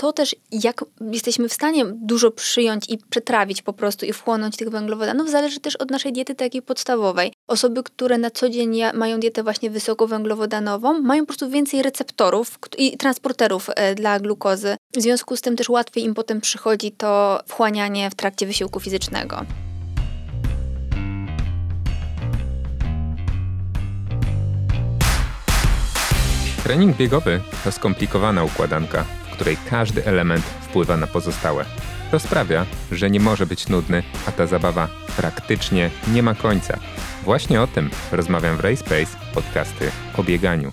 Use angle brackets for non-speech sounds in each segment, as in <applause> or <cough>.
to też, jak jesteśmy w stanie dużo przyjąć i przetrawić po prostu i wchłonąć tych węglowodanów, zależy też od naszej diety takiej podstawowej. Osoby, które na co dzień mają dietę właśnie wysokowęglowodanową, mają po prostu więcej receptorów i transporterów e, dla glukozy. W związku z tym też łatwiej im potem przychodzi to wchłanianie w trakcie wysiłku fizycznego. Trening biegowy to skomplikowana układanka, której każdy element wpływa na pozostałe. To sprawia, że nie może być nudny, a ta zabawa praktycznie nie ma końca. Właśnie o tym rozmawiam w RacePace, podcasty o bieganiu.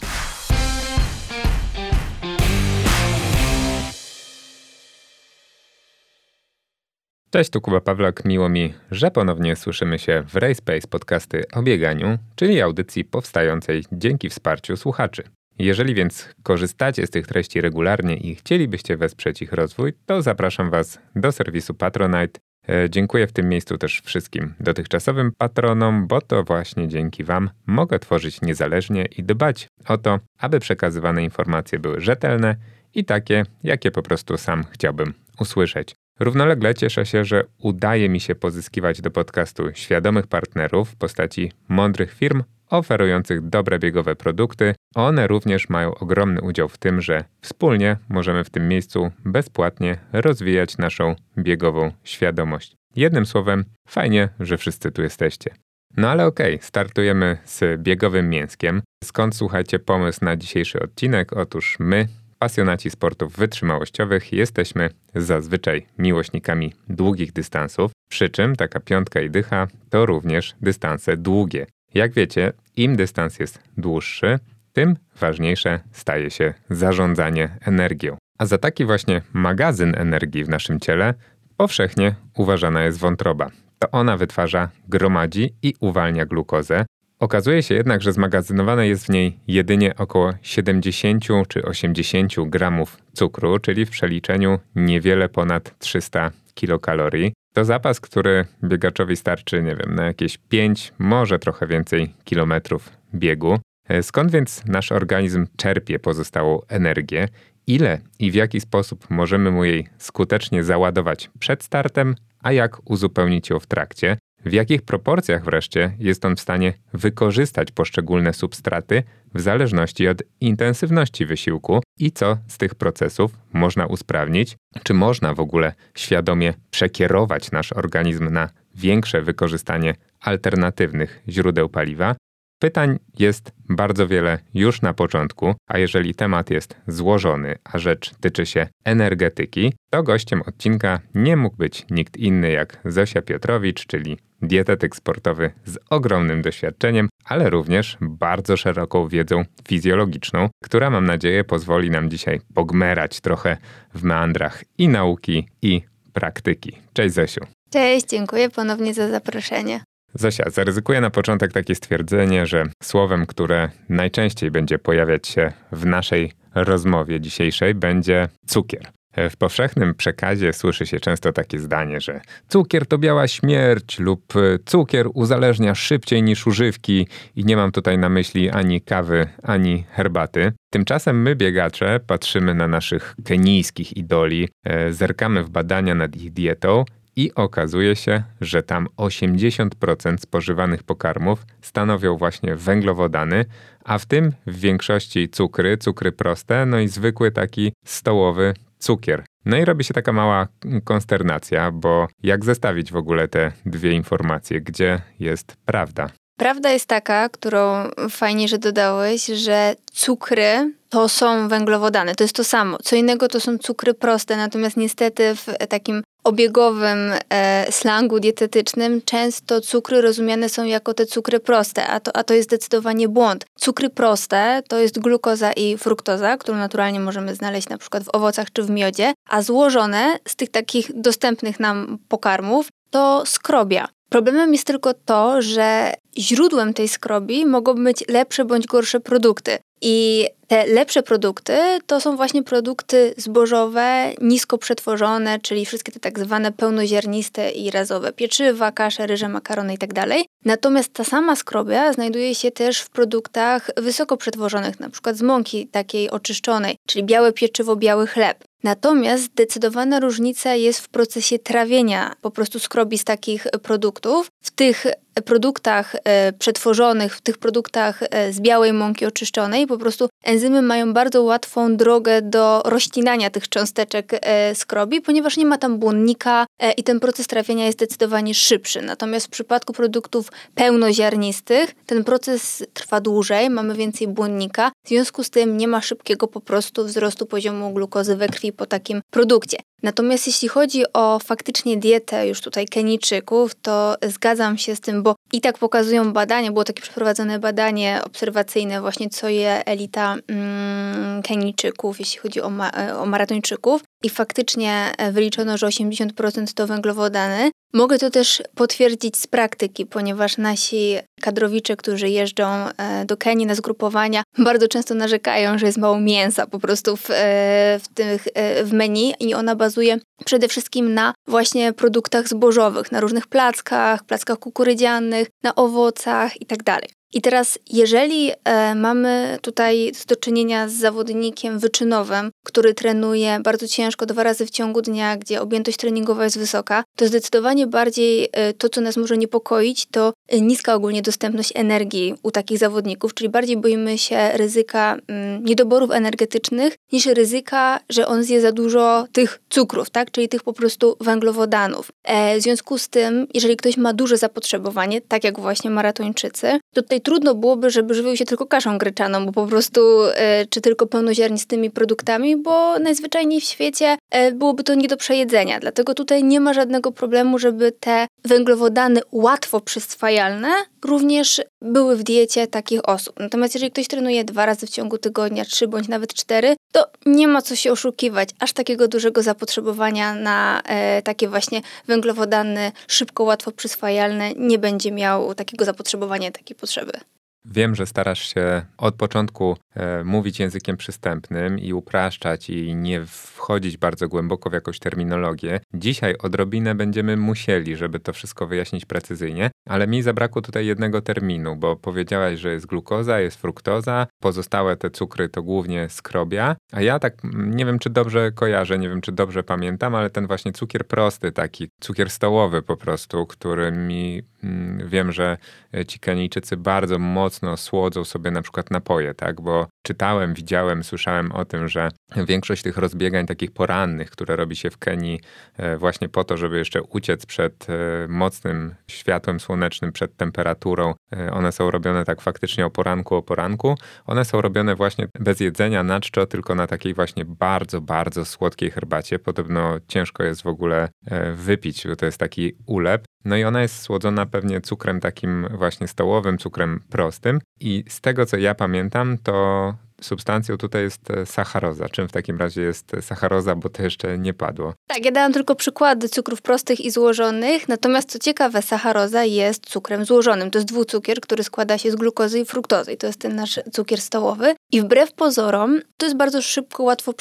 Cześć, tu Kuba Pawlak. Miło mi, że ponownie słyszymy się w RacePace podcasty o bieganiu, czyli audycji powstającej dzięki wsparciu słuchaczy. Jeżeli więc korzystacie z tych treści regularnie i chcielibyście wesprzeć ich rozwój, to zapraszam Was do serwisu Patronite. E, dziękuję w tym miejscu też wszystkim dotychczasowym patronom, bo to właśnie dzięki Wam mogę tworzyć niezależnie i dbać o to, aby przekazywane informacje były rzetelne i takie, jakie po prostu sam chciałbym usłyszeć. Równolegle cieszę się, że udaje mi się pozyskiwać do podcastu świadomych partnerów w postaci mądrych firm oferujących dobre biegowe produkty. One również mają ogromny udział w tym, że wspólnie możemy w tym miejscu bezpłatnie rozwijać naszą biegową świadomość. Jednym słowem, fajnie, że wszyscy tu jesteście. No ale okej, okay, startujemy z biegowym mięskiem. Skąd słuchajcie pomysł na dzisiejszy odcinek? Otóż my, pasjonaci sportów wytrzymałościowych, jesteśmy zazwyczaj miłośnikami długich dystansów, przy czym taka piątka i dycha to również dystanse długie. Jak wiecie, im dystans jest dłuższy, tym ważniejsze staje się zarządzanie energią. A za taki właśnie magazyn energii w naszym ciele powszechnie uważana jest wątroba. To ona wytwarza, gromadzi i uwalnia glukozę. Okazuje się jednak, że zmagazynowane jest w niej jedynie około 70 czy 80 gramów cukru, czyli w przeliczeniu niewiele ponad 300 kilokalorii. To zapas, który biegaczowi starczy, nie wiem, na jakieś 5, może trochę więcej kilometrów biegu. E, skąd więc nasz organizm czerpie pozostałą energię? Ile i w jaki sposób możemy mu jej skutecznie załadować przed startem, a jak uzupełnić ją w trakcie? W jakich proporcjach wreszcie jest on w stanie wykorzystać poszczególne substraty w zależności od intensywności wysiłku i co z tych procesów można usprawnić, czy można w ogóle świadomie przekierować nasz organizm na większe wykorzystanie alternatywnych źródeł paliwa, Pytań jest bardzo wiele już na początku, a jeżeli temat jest złożony, a rzecz tyczy się energetyki, to gościem odcinka nie mógł być nikt inny jak Zosia Piotrowicz, czyli dietetyk sportowy z ogromnym doświadczeniem, ale również bardzo szeroką wiedzą fizjologiczną, która mam nadzieję pozwoli nam dzisiaj pogmerać trochę w meandrach i nauki, i praktyki. Cześć Zosiu. Cześć, dziękuję ponownie za zaproszenie. Zosia, zaryzykuję na początek takie stwierdzenie, że słowem, które najczęściej będzie pojawiać się w naszej rozmowie dzisiejszej, będzie cukier. W powszechnym przekazie słyszy się często takie zdanie, że cukier to biała śmierć lub cukier uzależnia szybciej niż używki i nie mam tutaj na myśli ani kawy, ani herbaty. Tymczasem my, biegacze, patrzymy na naszych kenijskich idoli, e, zerkamy w badania nad ich dietą i okazuje się, że tam 80% spożywanych pokarmów stanowią właśnie węglowodany, a w tym w większości cukry, cukry proste, no i zwykły taki stołowy cukier. No i robi się taka mała konsternacja, bo jak zestawić w ogóle te dwie informacje, gdzie jest prawda? Prawda jest taka, którą fajnie, że dodałeś, że cukry to są węglowodany, to jest to samo. Co innego to są cukry proste, natomiast niestety w takim obiegowym e, slangu dietetycznym często cukry rozumiane są jako te cukry proste, a to, a to jest zdecydowanie błąd. Cukry proste to jest glukoza i fruktoza, którą naturalnie możemy znaleźć na przykład w owocach czy w miodzie, a złożone z tych takich dostępnych nam pokarmów to skrobia. Problemem jest tylko to, że źródłem tej skrobi mogą być lepsze bądź gorsze produkty. I te lepsze produkty to są właśnie produkty zbożowe, nisko przetworzone, czyli wszystkie te tak zwane pełnoziarniste i razowe pieczywa, kasze, ryże, makarony itd. Tak Natomiast ta sama skrobia znajduje się też w produktach wysoko przetworzonych, na przykład z mąki takiej oczyszczonej, czyli białe pieczywo, biały chleb. Natomiast zdecydowana różnica jest w procesie trawienia po prostu skrobi z takich produktów. W tych produktach e, przetworzonych, w tych produktach e, z białej mąki oczyszczonej, po prostu enzymy mają bardzo łatwą drogę do rozcinania tych cząsteczek e, skrobi, ponieważ nie ma tam błonnika i ten proces trawienia jest zdecydowanie szybszy. Natomiast w przypadku produktów pełnoziarnistych ten proces trwa dłużej, mamy więcej błonnika, w związku z tym nie ma szybkiego po prostu wzrostu poziomu glukozy we krwi po takim produkcie. Natomiast jeśli chodzi o faktycznie dietę już tutaj Kenijczyków, to zgadzam się z tym, bo i tak pokazują badania, było takie przeprowadzone badanie obserwacyjne właśnie, co je elita mm, Kenijczyków, jeśli chodzi o, ma, o maratończyków i faktycznie wyliczono, że 80% to węglowodany. Mogę to też potwierdzić z praktyki, ponieważ nasi kadrowicze, którzy jeżdżą e, do Kenii na zgrupowania, bardzo często narzekają, że jest mało mięsa po prostu w, e, w, tych, e, w menu i ona bazuje przede wszystkim na właśnie produktach zbożowych, na różnych plackach, plackach kukurydzianych, na owocach itd. I teraz, jeżeli e, mamy tutaj do czynienia z zawodnikiem wyczynowym, który trenuje bardzo ciężko dwa razy w ciągu dnia, gdzie objętość treningowa jest wysoka, to zdecydowanie bardziej e, to, co nas może niepokoić, to e, niska ogólnie dostępność energii u takich zawodników, czyli bardziej boimy się ryzyka mm, niedoborów energetycznych niż ryzyka, że on zje za dużo tych cukrów, tak? czyli tych po prostu węglowodanów. E, w związku z tym, jeżeli ktoś ma duże zapotrzebowanie, tak jak właśnie maratończycy, to trudno byłoby, żeby żywił się tylko kaszą gryczaną, bo po prostu, e, czy tylko pełnoziarnistymi produktami, bo najzwyczajniej w świecie e, byłoby to nie do przejedzenia. Dlatego tutaj nie ma żadnego problemu, żeby te węglowodany łatwo przyswajalne również były w diecie takich osób. Natomiast jeżeli ktoś trenuje dwa razy w ciągu tygodnia, trzy bądź nawet cztery, to nie ma co się oszukiwać. Aż takiego dużego zapotrzebowania na e, takie właśnie węglowodany szybko, łatwo przyswajalne nie będzie miał takiego zapotrzebowania, takiej potrzeby. Wiem, że starasz się od początku e, mówić językiem przystępnym i upraszczać i nie wchodzić bardzo głęboko w jakąś terminologię. Dzisiaj odrobinę będziemy musieli, żeby to wszystko wyjaśnić precyzyjnie, ale mi zabrakło tutaj jednego terminu, bo powiedziałaś, że jest glukoza, jest fruktoza, pozostałe te cukry to głównie skrobia, a ja tak nie wiem, czy dobrze kojarzę, nie wiem, czy dobrze pamiętam, ale ten właśnie cukier prosty, taki cukier stołowy po prostu, który mi mm, wiem, że ci Kenijczycy bardzo mocno słodzą sobie na przykład napoje, tak, bo czytałem, widziałem, słyszałem o tym, że większość tych rozbiegań takich porannych, które robi się w Kenii e, właśnie po to, żeby jeszcze uciec przed e, mocnym światłem słonecznym, przed temperaturą, e, one są robione tak faktycznie o poranku, o poranku. One są robione właśnie bez jedzenia na czczo, tylko na takiej właśnie bardzo, bardzo słodkiej herbacie. Podobno ciężko jest w ogóle wypić, bo to jest taki ulep. No i ona jest słodzona pewnie cukrem takim właśnie stołowym, cukrem prostym. I z tego co ja pamiętam, to substancją tutaj jest e, sacharoza. Czym w takim razie jest sacharoza, bo to jeszcze nie padło? Tak, ja dałam tylko przykłady cukrów prostych i złożonych, natomiast co ciekawe, sacharoza jest cukrem złożonym. To jest dwucukier, który składa się z glukozy i fruktozy i to jest ten nasz cukier stołowy. I wbrew pozorom, to jest bardzo szybko, łatwo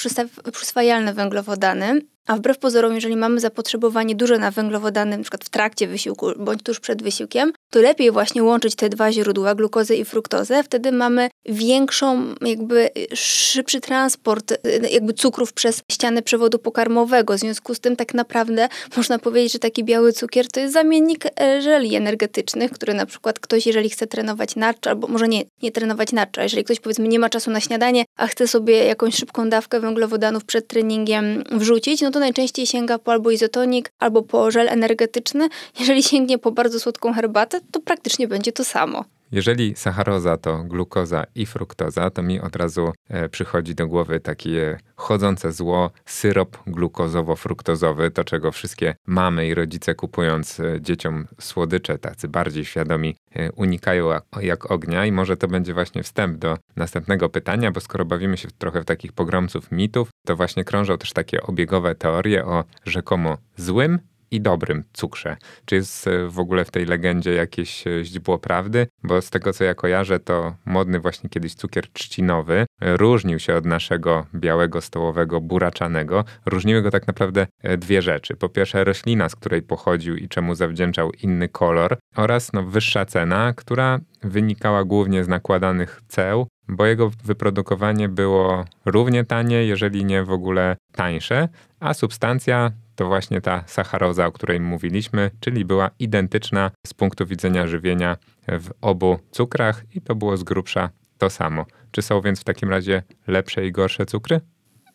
przyswajalne węglowodany a wbrew pozorom, jeżeli mamy zapotrzebowanie duże na węglowodany, np. w trakcie wysiłku bądź tuż przed wysiłkiem, to lepiej właśnie łączyć te dwa źródła, glukozę i fruktozę. Wtedy mamy większą, jakby szybszy transport jakby cukrów przez ścianę przewodu pokarmowego. W związku z tym tak naprawdę <laughs> można powiedzieć, że taki biały cukier to jest zamiennik e, żeli energetycznych, który na przykład ktoś, jeżeli chce trenować naczczo, albo może nie, nie trenować naczczo, jeżeli ktoś powiedzmy nie ma czasu na śniadanie, a chce sobie jakąś szybką dawkę węglowodanów przed treningiem wrzucić, no to najczęściej sięga po albo izotonik, albo po żel energetyczny. Jeżeli sięgnie po bardzo słodką herbatę, to praktycznie będzie to samo. Jeżeli sacharoza to glukoza i fruktoza, to mi od razu e, przychodzi do głowy takie chodzące zło, syrop glukozowo-fruktozowy, to czego wszystkie mamy i rodzice kupując e, dzieciom słodycze, tacy bardziej świadomi, e, unikają jak, jak ognia. I może to będzie właśnie wstęp do następnego pytania, bo skoro bawimy się trochę w takich pogromców mitów, to właśnie krążą też takie obiegowe teorie o rzekomo złym i dobrym cukrze. Czy jest e, w ogóle w tej legendzie jakieś e, źdźbło prawdy? Bo z tego co ja kojarzę, to modny właśnie kiedyś cukier trzcinowy e, różnił się od naszego białego stołowego buraczanego. Różniły go tak naprawdę dwie rzeczy. Po pierwsze roślina, z której pochodził i czemu zawdzięczał inny kolor oraz no, wyższa cena, która wynikała głównie z nakładanych ceł bo jego wyprodukowanie było równie tanie, jeżeli nie w ogóle tańsze, a substancja to właśnie ta sacharoza, o której mówiliśmy, czyli była identyczna z punktu widzenia żywienia w obu cukrach i to było z grubsza to samo. Czy są więc w takim razie lepsze i gorsze cukry?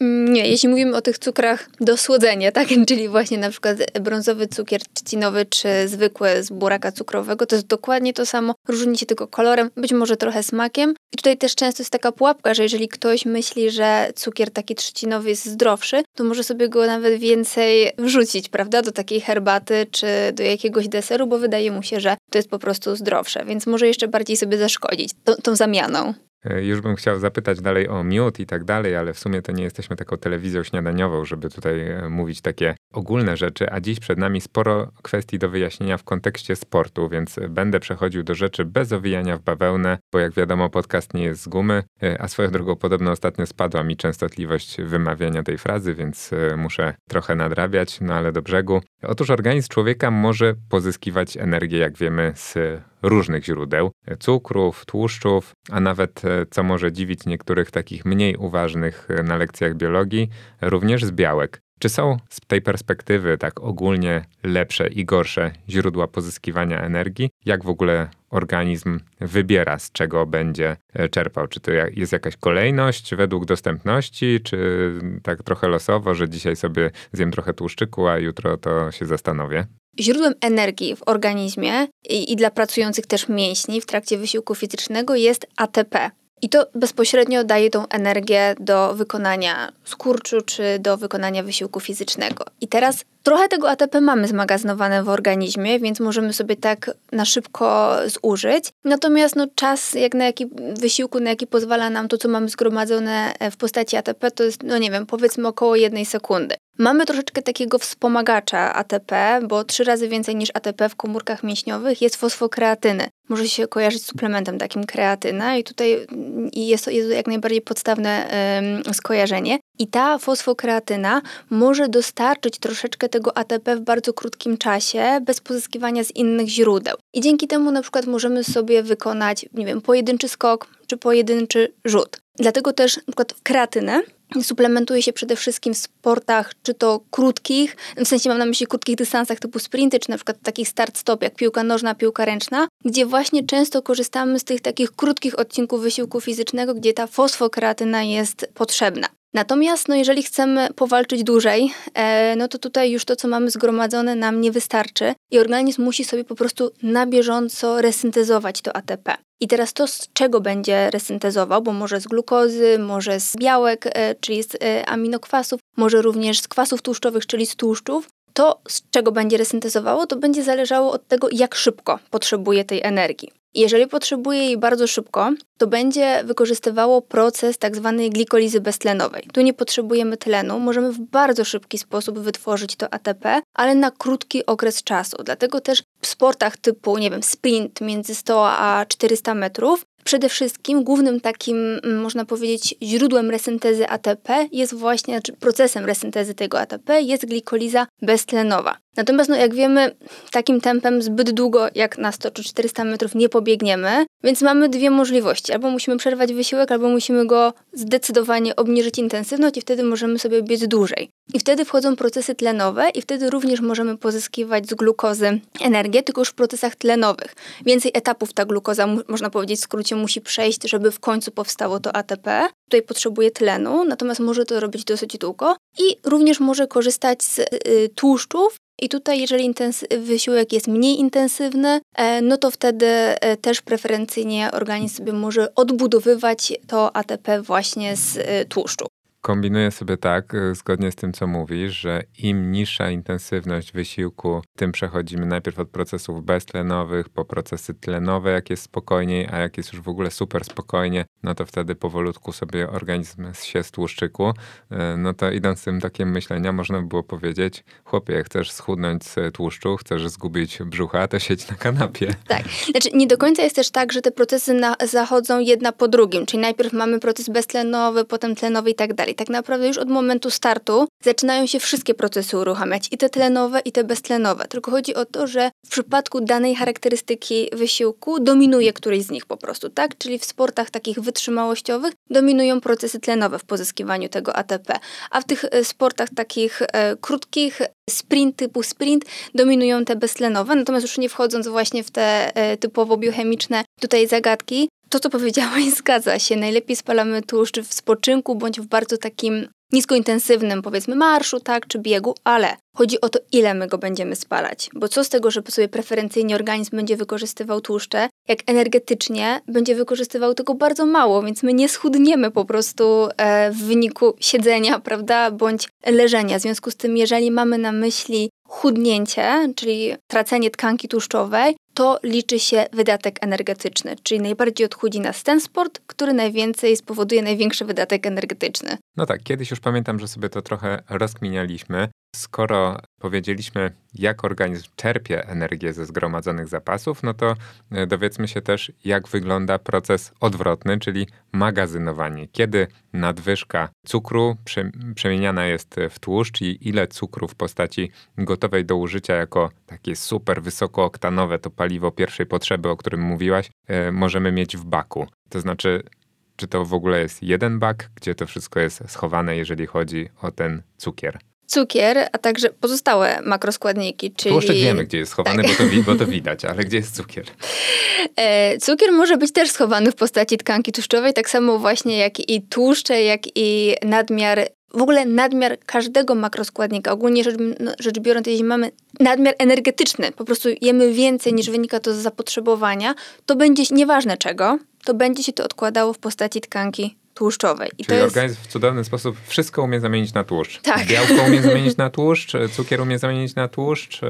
Mm, nie, jeśli mówimy o tych cukrach do słodzenia, tak, <laughs> czyli właśnie na przykład brązowy cukier trzcinowy czy zwykły z buraka cukrowego, to jest dokładnie to samo, różni się tylko kolorem, być może trochę smakiem. I tutaj też często jest taka pułapka, że jeżeli ktoś myśli, że cukier taki trzcinowy jest zdrowszy, to może sobie go nawet więcej wrzucić, prawda, do takiej herbaty czy do jakiegoś deseru, bo wydaje mu się, że to jest po prostu zdrowsze, więc może jeszcze bardziej sobie zaszkodzić tą, tą zamianą. E, już bym chciał zapytać dalej o miód i tak dalej, ale w sumie to nie jesteśmy taką telewizją śniadaniową, żeby tutaj e, mówić takie ogólne rzeczy, a dziś przed nami sporo kwestii do wyjaśnienia w kontekście sportu, więc będę przechodził do rzeczy bez owijania w bawełnę, bo jak wiadomo podcast nie jest z gumy, e, a swoją drogą podobno ostatnio spadła mi częstotliwość wymawiania tej frazy, więc muszę trochę nadrabiać, no ale do brzegu. Otóż organizm człowieka może pozyskiwać energię, jak wiemy, z różnych źródeł cukrów, tłuszczów, a nawet, e, co może dziwić niektórych takich mniej uważnych e, na lekcjach biologii, również z białek. Czy są z tej perspektywy tak ogólnie lepsze i gorsze źródła pozyskiwania energii? Jak w ogóle organizm wybiera, z czego będzie e, czerpał? Czy to jest jakaś kolejność według dostępności, czy tak trochę losowo, że dzisiaj sobie zjem trochę tłuszczyku, a jutro to się zastanowię? Źródłem energii w organizmie i, i dla pracujących też mięśni w trakcie wysiłku fizycznego jest ATP, i to bezpośrednio daje tą energię do wykonania skurczu czy do wykonania wysiłku fizycznego. I teraz trochę tego ATP mamy zmagazynowane w organizmie, więc możemy sobie tak na szybko zużyć. Natomiast no, czas, jak na jaki wysiłku, na jaki pozwala nam to, co mamy zgromadzone w postaci ATP, to jest, no nie wiem, powiedzmy około jednej sekundy. Mamy troszeczkę takiego wspomagacza ATP, bo trzy razy więcej niż ATP w komórkach mięśniowych jest fosfokreatyny. Może się kojarzyć z suplementem takim kreatyna i tutaj jest to, jak najbardziej podstawne skojarzenie. I ta fosfokreatyna może dostarczyć troszeczkę tego ATP w bardzo krótkim czasie, bez pozyskiwania z innych źródeł. I dzięki temu na przykład możemy sobie wykonać, nie wiem, pojedynczy skok czy pojedynczy rzut. Dlatego też na przykład kreatynę suplementuje się przede wszystkim w sportach, czy to krótkich, w sensie mam na myśli krótkich dystansach typu sprinty, czy na przykład takich start-stop, jak piłka nożna, piłka ręczna, gdzie właśnie często korzystamy z tych takich krótkich odcinków wysiłku fizycznego, gdzie ta fosfokreatyna jest potrzebna. Natomiast no, jeżeli chcemy powalczyć dłużej, e, no to tutaj już to, co mamy zgromadzone, nam nie wystarczy i organizm musi sobie po prostu na bieżąco resyntezować to ATP. I teraz to, z czego będzie resyntezował, bo może z glukozy, może z białek, e, czyli z e, aminokwasów, może również z kwasów tłuszczowych, czyli z tłuszczów, to, z czego będzie resyntezowało, to będzie zależało od tego, jak szybko potrzebuje tej energii. Jeżeli potrzebuje jej bardzo szybko, to będzie wykorzystywało proces tak zwanej glikolizy beztlenowej. Tu nie potrzebujemy tlenu, możemy w bardzo szybki sposób wytworzyć to ATP, ale na krótki okres czasu. Dlatego też w sportach typu, nie wiem, sprint między 100 a 400 metrów Przede wszystkim głównym takim, mm, można powiedzieć, źródłem resyntezy ATP jest właśnie, znaczy procesem resyntezy tego ATP jest glikoliza beztlenowa. Natomiast, no, jak wiemy, takim tempem zbyt długo jak na 100 czy 400 metrów nie pobiegniemy, więc mamy dwie możliwości. Albo musimy przerwać wysiłek, albo musimy go zdecydowanie obniżyć intensywność i wtedy możemy sobie biec dłużej. I wtedy wchodzą procesy tlenowe i wtedy również możemy pozyskiwać z glukozy energię, tylko już w procesach tlenowych. Więcej etapów ta glukoza, można powiedzieć w skrócie, musi przejść, żeby w końcu powstało to ATP. Tutaj potrzebuje tlenu, natomiast może to robić dosyć długo i również może korzystać z y, tłuszczów i tutaj, jeżeli wysiłek jest mniej intensywny, e, no to wtedy e, też preferencyjnie organizm sobie może odbudowywać to ATP właśnie z e, tłuszczu. Kombinuję sobie tak, y, zgodnie z tym, co mówisz, że im niższa intensywność wysiłku, tym przechodzimy najpierw od procesów beztlenowych po procesy tlenowe, jak jest spokojniej, a jak jest już w ogóle super spokojnie, no to wtedy powolutku sobie organizm się z tłuszczyku. Y, no to idąc tym takim myślenia, można by było powiedzieć, chłopie, chcesz schudnąć z tłuszczu, chcesz zgubić brzucha, to siedź na kanapie. Tak, znaczy nie do końca jest też tak, że te procesy na, zachodzą jedna po drugim, czyli najpierw mamy proces beztlenowy, potem tlenowy i tak dalej Tak naprawdę już od momentu startu zaczynają się wszystkie procesy uruchamiać, i te tlenowe, i te beztlenowe. Tylko chodzi o to, że w przypadku danej charakterystyki wysiłku dominuje któryś z nich po prostu, tak? Czyli w sportach takich wytrzymałościowych dominują procesy tlenowe w pozyskiwaniu tego ATP, a w tych e, sportach takich e, krótkich, sprint typu sprint, dominują te beztlenowe. Natomiast już nie wchodząc właśnie w te e, typowo biochemiczne tutaj zagadki, to, co powiedziałaś, <laughs> zgadza się. Najlepiej spalamy tłuszcz w spoczynku bądź w bardzo takim niskointensywnym, powiedzmy, marszu, tak, czy biegu, ale chodzi o to, ile my go będziemy spalać. Bo co z tego, że sobie preferencyjnie organizm będzie wykorzystywał tłuszcze, jak energetycznie będzie wykorzystywał tego bardzo mało, więc my nie schudniemy po prostu e, w wyniku siedzenia, <laughs> prawda, bądź leżenia. W związku z tym, jeżeli mamy na myśli chudnięcie, czyli tracenie tkanki tłuszczowej, to liczy się wydatek energetyczny, czyli najbardziej odchudzi nas ten sport, który najwięcej spowoduje największy wydatek energetyczny. No tak, kiedyś już pamiętam, że sobie to trochę rozkminialiśmy. Skoro powiedzieliśmy, jak organizm czerpie energię ze zgromadzonych zapasów, no to e, dowiedzmy się też, jak wygląda proces odwrotny, czyli magazynowanie. Kiedy nadwyżka cukru przemieniana jest w tłuszcz i ile cukru w postaci gotowej do użycia jako takie super wysokooktanowe to paliwo pierwszej potrzeby, o którym mówiłaś, e, możemy mieć w baku. To znaczy, czy to w ogóle jest jeden bak, gdzie to wszystko jest schowane, jeżeli chodzi o ten cukier? Cukier, a także pozostałe makroskładniki, czyli... Tłuszczyk wiemy, gdzie jest schowany, tak. bo, to, bo to widać, ale gdzie jest cukier? <laughs> E, cukier może być też schowany w postaci tkanki tłuszczowej, tak samo właśnie jak i tłuszcze, jak i nadmiar w ogóle nadmiar każdego makroskładnika, ogólnie rzecz, no, rzecz biorąc, jeśli mamy nadmiar energetyczny, po prostu jemy więcej niż wynika to z zapotrzebowania, to będzie nieważne czego, to będzie się to odkładało w postaci tkanki tłuszczowej. I Czyli jest... organizm w cudowny sposób wszystko umie zamienić na tłuszcz. Tak. Białko umie zamienić na tłuszcz, cukier umie zamienić na tłuszcz,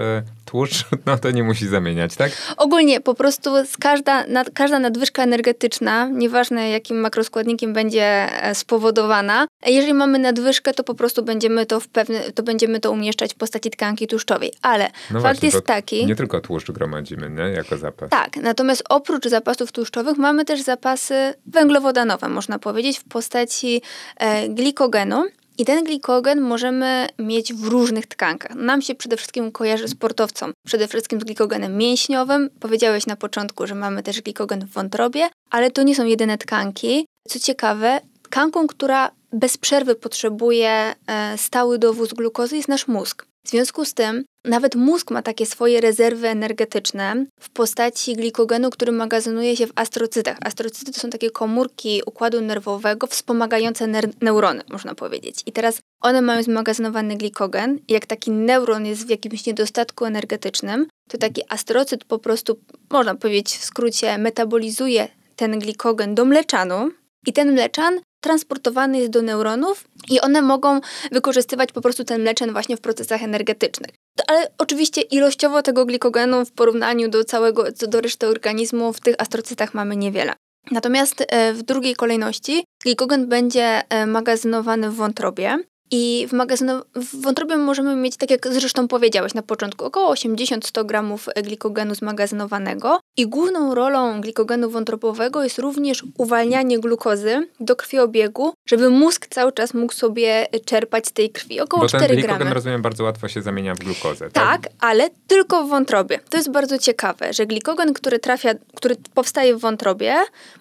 tłuszcz <laughs> no to nie musi zamieniać, tak? Ogólnie po prostu każda, nad, każda nadwyżka energetyczna, nieważne jakim makroskładnikiem będzie e, spowodowana, jeżeli mamy nadwyżkę, to po prostu będziemy to w pewne, to będziemy to umieszczać w postaci tkanki tłuszczowej. Ale no fakt właśnie, jest taki... Nie tylko tłuszcz gromadzimy, nie? Jako zapas. Tak, natomiast oprócz zapasów tłuszczowych mamy też zapasy węglowodanowe, można powiedzieć, w postaci e, glikogenu. I ten glikogen możemy mieć w różnych tkankach. Nam się przede wszystkim kojarzy sportowcom, przede wszystkim z glikogenem mięśniowym. Powiedziałeś na początku, że mamy też glikogen w wątrobie, ale to nie są jedyne tkanki. Co ciekawe, tkanką, która bez przerwy potrzebuje e, stały dowóz glukozy jest nasz mózg. W związku z tym nawet mózg ma takie swoje rezerwy energetyczne w postaci glikogenu, który magazynuje się w astrocytach. Astrocyty to są takie komórki układu nerwowego wspomagające neurony, można powiedzieć. I teraz one mają zmagazynowany glikogen. Jak taki neuron jest w jakimś niedostatku energetycznym, to taki astrocyt po prostu, można powiedzieć w skrócie, metabolizuje ten glikogen do mleczanu, i ten mleczan transportowany jest do neuronów i one mogą wykorzystywać po prostu ten mleczan właśnie w procesach energetycznych. Ale oczywiście ilościowo tego glikogenu w porównaniu do całego, do reszty organizmu w tych astrocytach mamy niewiele. Natomiast e, w drugiej kolejności glikogen będzie e, magazynowany w wątrobie i w, magazynu, w wątrobie możemy mieć, tak jak zresztą powiedziałeś na początku, około 80-100 gramów glikogenu zmagazynowanego. I główną rolą glikogenu wątrobowego jest również uwalnianie glukozy do krwiobiegu, żeby mózg cały czas mógł sobie czerpać z tej krwi. Około Bo 4 ten glikogen, gramy. rozumiem, bardzo łatwo się zamienia w glukozę. Tak? tak, ale tylko w wątrobie. To jest bardzo ciekawe, że glikogen, który trafia, który powstaje w wątrobie,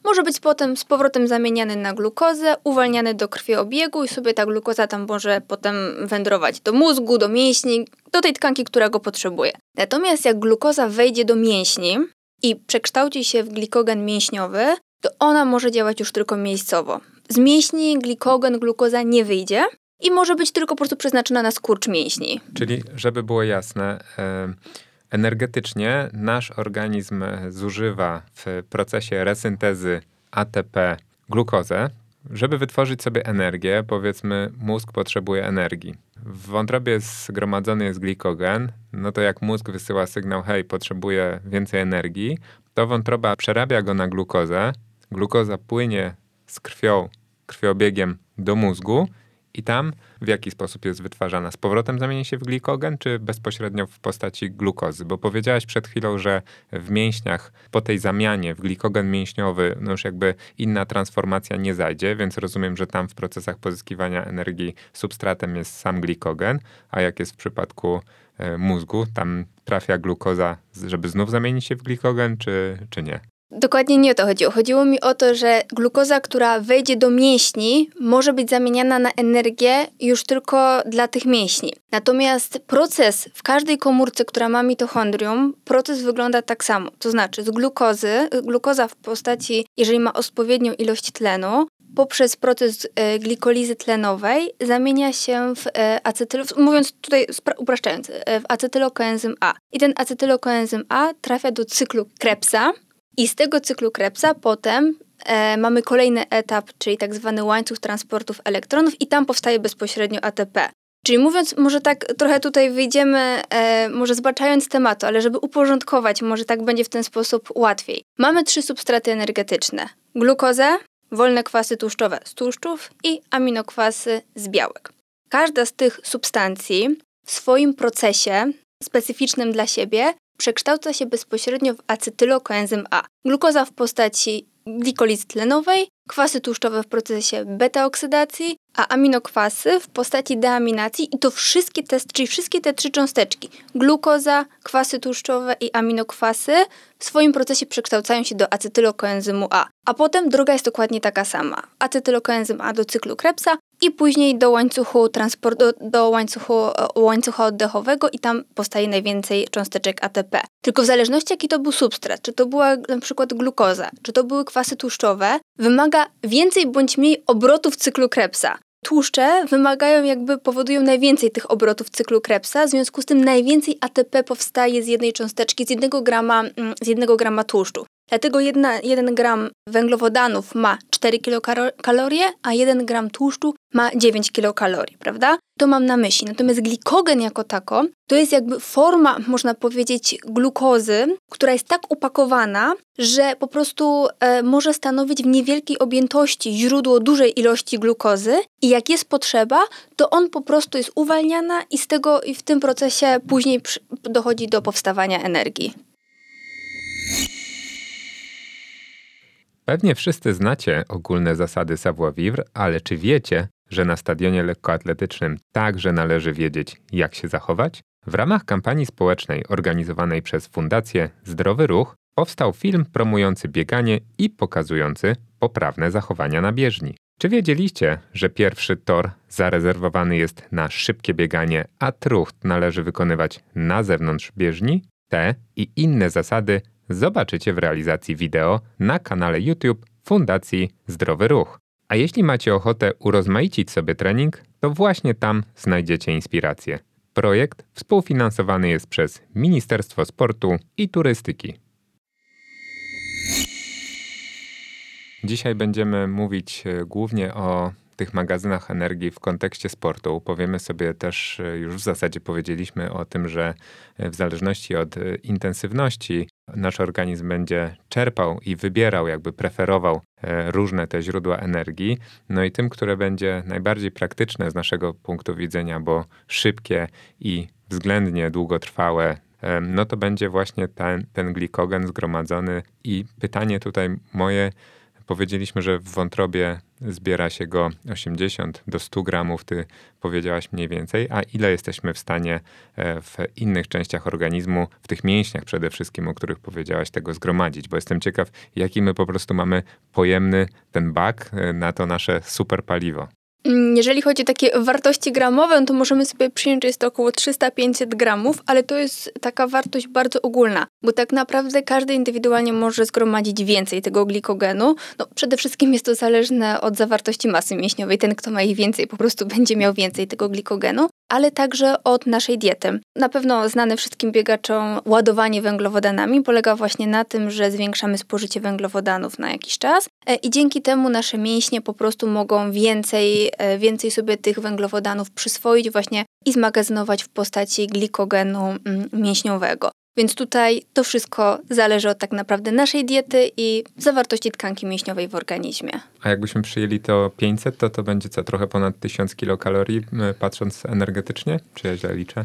może być potem z powrotem zamieniany na glukozę, uwalniany do krwiobiegu i sobie ta glukoza tam może może potem wędrować do mózgu, do mięśni, do tej tkanki, która go potrzebuje. Natomiast jak glukoza wejdzie do mięśni i przekształci się w glikogen mięśniowy, to ona może działać już tylko miejscowo. Z mięśni glikogen, glukoza nie wyjdzie i może być tylko po prostu przeznaczona na skurcz mięśni. Czyli, żeby było jasne, energetycznie nasz organizm zużywa w procesie resyntezy ATP glukozę, żeby wytworzyć sobie energię, powiedzmy, mózg potrzebuje energii. W wątrobie zgromadzony jest glikogen, no to jak mózg wysyła sygnał, hej, potrzebuje więcej energii, to wątroba przerabia go na glukozę, glukoza płynie z krwią, krwiobiegiem do mózgu I tam w jaki sposób jest wytwarzana? Z powrotem zamieni się w glikogen, czy bezpośrednio w postaci glukozy? Bo powiedziałaś przed chwilą, że w mięśniach po tej zamianie w glikogen mięśniowy no już jakby inna transformacja nie zajdzie, więc rozumiem, że tam w procesach pozyskiwania energii substratem jest sam glikogen, a jak jest w przypadku e, mózgu, tam trafia glukoza, żeby znów zamienić się w glikogen, czy, czy nie? Dokładnie nie o to chodziło. Chodziło mi o to, że glukoza, która wejdzie do mięśni, może być zamieniana na energię już tylko dla tych mięśni. Natomiast proces w każdej komórce, która ma mitochondrium, proces wygląda tak samo. To znaczy z glukozy, glukoza w postaci, jeżeli ma odpowiednią ilość tlenu, poprzez proces e, glikolizy tlenowej zamienia się w e, acetyl, mówiąc tutaj upraszczając, e, w acetylokoenzym A. I ten acetylokoenzym A trafia do cyklu Krebsa, i z tego cyklu Krebsa potem e, mamy kolejny etap, czyli tak zwany łańcuch transportów elektronów i tam powstaje bezpośrednio ATP. Czyli mówiąc, może tak trochę tutaj wyjdziemy, e, może zbaczając tematu, ale żeby uporządkować, może tak będzie w ten sposób łatwiej. Mamy trzy substraty energetyczne. Glukozę, wolne kwasy tłuszczowe z tłuszczów i aminokwasy z białek. Każda z tych substancji w swoim procesie specyficznym dla siebie przekształca się bezpośrednio w acetylokoenzym A. Glukoza w postaci glikolizy tlenowej, kwasy tłuszczowe w procesie beta-oksydacji, a aminokwasy w postaci deaminacji i to wszystkie te, czyli wszystkie te trzy cząsteczki, glukoza, kwasy tłuszczowe i aminokwasy w swoim procesie przekształcają się do acetylokoenzymu A. A potem droga jest dokładnie taka sama. Acetylokoenzym A do cyklu Krebsa i później do łańcuchu transportu, do łańcuchu, łańcucha oddechowego i tam powstaje najwięcej cząsteczek ATP. Tylko w zależności jaki to był substrat, czy to była na przykład glukoza, czy to były kwasy tłuszczowe, wymaga więcej bądź mniej obrotów cyklu Krebsa. Tłuszcze wymagają, jakby powodują najwięcej tych obrotów cyklu Krebsa, w związku z tym najwięcej ATP powstaje z jednej cząsteczki, z jednego grama, mm, z jednego grama tłuszczu. Dlatego jedna, 1 gram węglowodanów ma 4 kilokalorie, a 1 gram tłuszczu ma 9 kilokalorii, prawda? To mam na myśli. Natomiast glikogen jako tako to jest jakby forma, można powiedzieć, glukozy, która jest tak upakowana, że po prostu e, może stanowić w niewielkiej objętości źródło dużej ilości glukozy i jak jest potrzeba, to on po prostu jest uwalniana i z tego i w tym procesie później dochodzi do powstawania energii. Pewnie wszyscy znacie ogólne zasady savoir-vivre, ale czy wiecie, że na stadionie lekkoatletycznym także należy wiedzieć, jak się zachować? W ramach kampanii społecznej organizowanej przez Fundację Zdrowy Ruch powstał film promujący bieganie i pokazujący poprawne zachowania na bieżni. Czy wiedzieliście, że pierwszy tor zarezerwowany jest na szybkie bieganie, a trucht należy wykonywać na zewnątrz bieżni? Te i inne zasady zobaczycie w realizacji wideo na kanale YouTube Fundacji Zdrowy Ruch. A jeśli macie ochotę urozmaicić sobie trening, to właśnie tam znajdziecie inspirację. Projekt współfinansowany jest przez Ministerstwo Sportu i Turystyki. Dzisiaj będziemy mówić e, głównie o tych magazynach energii w kontekście sportu. Powiemy sobie też, e, już w zasadzie powiedzieliśmy o tym, że e, w zależności od e, intensywności nasz organizm będzie czerpał i wybierał, jakby preferował różne te źródła energii. No i tym, które będzie najbardziej praktyczne z naszego punktu widzenia, bo szybkie i względnie długotrwałe, no to będzie właśnie ten, ten glikogen zgromadzony. I pytanie tutaj moje, Powiedzieliśmy, że w wątrobie zbiera się go 80 do 100 gramów, ty powiedziałaś mniej więcej, a ile jesteśmy w stanie e, w innych częściach organizmu, w tych mięśniach przede wszystkim, o których powiedziałaś, tego zgromadzić, bo jestem ciekaw, jaki my po prostu mamy pojemny ten bak e, na to nasze super paliwo. Mm, jeżeli chodzi o takie wartości gramowe, no to możemy sobie przyjąć, że jest to około 300-500 gramów, ale to jest taka wartość bardzo ogólna, bo tak naprawdę każdy indywidualnie może zgromadzić więcej tego glikogenu. No, przede wszystkim jest to zależne od zawartości masy mięśniowej. Ten, kto ma ich więcej, po prostu <laughs> będzie miał więcej tego glikogenu ale także od naszej diety. Na pewno znane wszystkim biegaczom ładowanie węglowodanami polega właśnie na tym, że zwiększamy spożycie węglowodanów na jakiś czas e, i dzięki temu nasze mięśnie po prostu mogą więcej, e, więcej sobie tych węglowodanów przyswoić właśnie i zmagazynować w postaci glikogenu mm, mięśniowego. Więc tutaj to wszystko zależy od tak naprawdę naszej diety i zawartości tkanki mięśniowej w organizmie. A jakbyśmy przyjęli to 500, to to będzie co, trochę ponad 1000 kilokalorii, patrząc energetycznie? Czy ja źle liczę?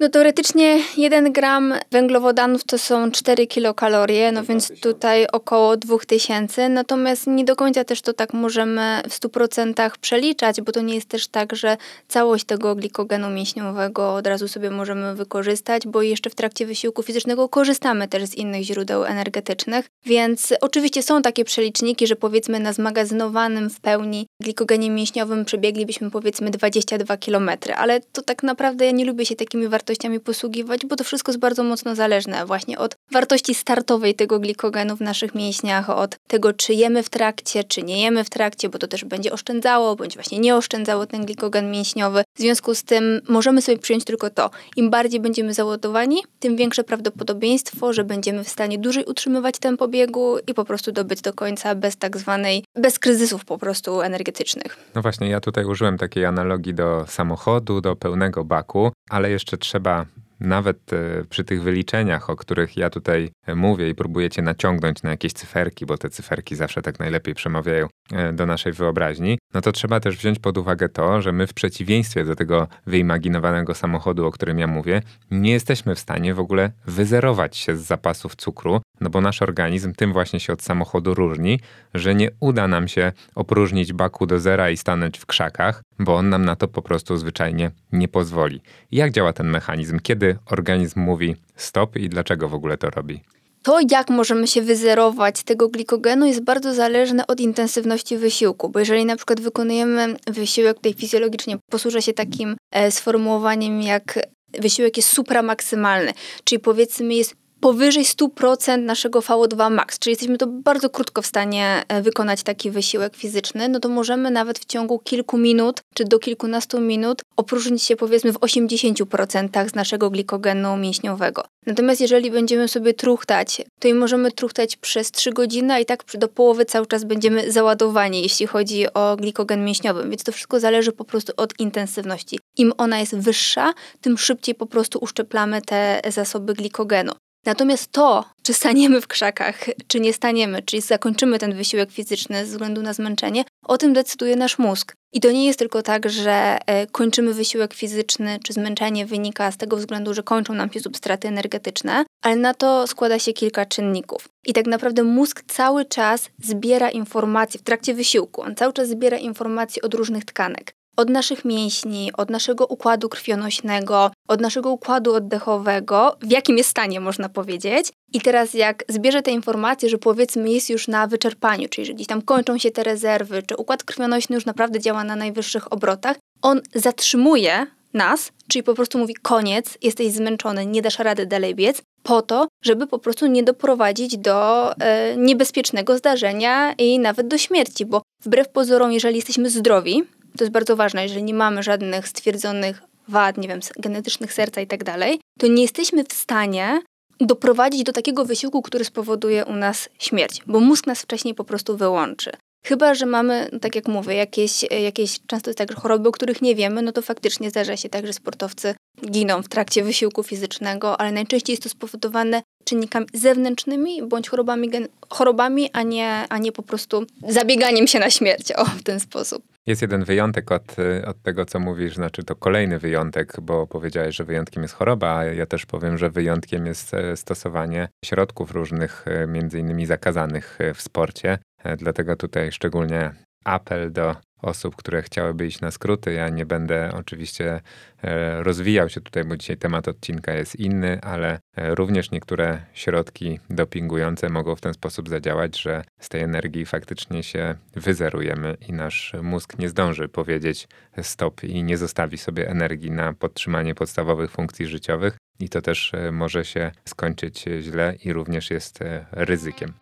No teoretycznie 1 gram węglowodanów to są 4 kilokalorie, no więc tutaj około 2000, natomiast nie do końca też to tak możemy w 100% przeliczać, bo to nie jest też tak, że całość tego glikogenu mięśniowego od razu sobie możemy wykorzystać, bo jeszcze w trakcie wysiłku fizycznego korzystamy też z innych źródeł energetycznych, więc oczywiście są takie przeliczniki, że powiedzmy na zmagazynowanym w pełni glikogenie mięśniowym przebieglibyśmy powiedzmy 22 km, ale to tak naprawdę ja nie lubię się takimi wartościami wartościami posługiwać, bo to wszystko jest bardzo mocno zależne właśnie od wartości startowej tego glikogenu w naszych mięśniach, od tego, czy jemy w trakcie, czy nie jemy w trakcie, bo to też będzie oszczędzało, bądź właśnie nie oszczędzało ten glikogen mięśniowy. W związku z tym możemy sobie przyjąć tylko to. Im bardziej będziemy załadowani, tym większe prawdopodobieństwo, że będziemy w stanie dłużej utrzymywać tempo biegu i po prostu dobyć do końca bez tak zwanej, bez kryzysów po prostu energetycznych. No właśnie, ja tutaj użyłem takiej analogii do samochodu, do pełnego baku, ale jeszcze trzeba trzeba nawet e, przy tych wyliczeniach, o których ja tutaj e, mówię i próbujecie naciągnąć na jakieś cyferki, bo te cyferki zawsze tak najlepiej przemawiają e, do naszej wyobraźni, no to trzeba też wziąć pod uwagę to, że my w przeciwieństwie do tego wyimaginowanego samochodu, o którym ja mówię, nie jesteśmy w stanie w ogóle wyzerować się z zapasów cukru, no bo nasz organizm tym właśnie się od samochodu różni, że nie uda nam się opróżnić baku do zera i stanąć w krzakach, bo on nam na to po prostu zwyczajnie nie pozwoli. Jak działa ten mechanizm? Kiedy organizm mówi stop i dlaczego w ogóle to robi? To, jak możemy się wyzerować tego glikogenu, jest bardzo zależne od intensywności wysiłku, bo jeżeli na przykład wykonujemy wysiłek tutaj fizjologicznie, posłużę się takim e, sformułowaniem jak wysiłek jest supramaksymalny, czyli powiedzmy jest powyżej 100% naszego VO2 max, czyli jesteśmy to bardzo krótko w stanie e, wykonać taki wysiłek fizyczny, no to możemy nawet w ciągu kilku minut czy do kilkunastu minut opróżnić się powiedzmy w 80% z naszego glikogenu mięśniowego. Natomiast jeżeli będziemy sobie truchtać, to i możemy truchtać przez 3 godziny, a i tak do połowy cały czas będziemy załadowani, jeśli chodzi o glikogen mięśniowy, więc to wszystko zależy po prostu od intensywności. Im ona jest wyższa, tym szybciej po prostu uszczeplamy te zasoby glikogenu. Natomiast to, czy staniemy w krzakach, czy nie staniemy, czyli zakończymy ten wysiłek fizyczny ze względu na zmęczenie, o tym decyduje nasz mózg. I to nie jest tylko tak, że e, kończymy wysiłek fizyczny, czy zmęczenie wynika z tego względu, że kończą nam się substraty energetyczne, ale na to składa się kilka czynników. I tak naprawdę mózg cały czas zbiera informacje w trakcie wysiłku. On cały czas zbiera informacje od różnych tkanek od naszych mięśni, od naszego układu krwionośnego, od naszego układu oddechowego, w jakim jest stanie, można powiedzieć. I teraz, jak zbierze te informacje, że powiedzmy jest już na wyczerpaniu, czyli że gdzieś tam kończą się te rezerwy, czy układ krwionośny już naprawdę działa na najwyższych obrotach, on zatrzymuje nas, czyli po prostu mówi koniec, jesteś zmęczony, nie dasz rady dalej biec, po to, żeby po prostu nie doprowadzić do e, niebezpiecznego zdarzenia i nawet do śmierci, bo wbrew pozorom, jeżeli jesteśmy zdrowi, to jest bardzo ważne, jeżeli nie mamy żadnych stwierdzonych wad, nie wiem, genetycznych serca i tak dalej, to nie jesteśmy w stanie doprowadzić do takiego wysiłku, który spowoduje u nas śmierć, bo mózg nas wcześniej po prostu wyłączy. Chyba, że mamy, no tak jak mówię, jakieś, jakieś często jest tak, choroby, o których nie wiemy, no to faktycznie zdarza się tak, że sportowcy giną w trakcie wysiłku fizycznego, ale najczęściej jest to spowodowane czynnikami zewnętrznymi bądź chorobami, chorobami a, nie, a nie po prostu zabieganiem się na śmierć o, w ten sposób. Jest jeden wyjątek od, od tego, co mówisz, znaczy to kolejny wyjątek, bo powiedziałeś, że wyjątkiem jest choroba, a ja też powiem, że wyjątkiem jest e, stosowanie środków różnych, e, między innymi zakazanych e, w sporcie. Dlatego tutaj szczególnie apel do osób, które chciałyby iść na skróty. Ja nie będę oczywiście e, rozwijał się tutaj, bo dzisiaj temat odcinka jest inny, ale e, również niektóre środki dopingujące mogą w ten sposób zadziałać, że z tej energii faktycznie się wyzerujemy i nasz mózg nie zdąży powiedzieć stop i nie zostawi sobie energii na podtrzymanie podstawowych funkcji życiowych. I to też e, może się skończyć źle i również jest ryzykiem.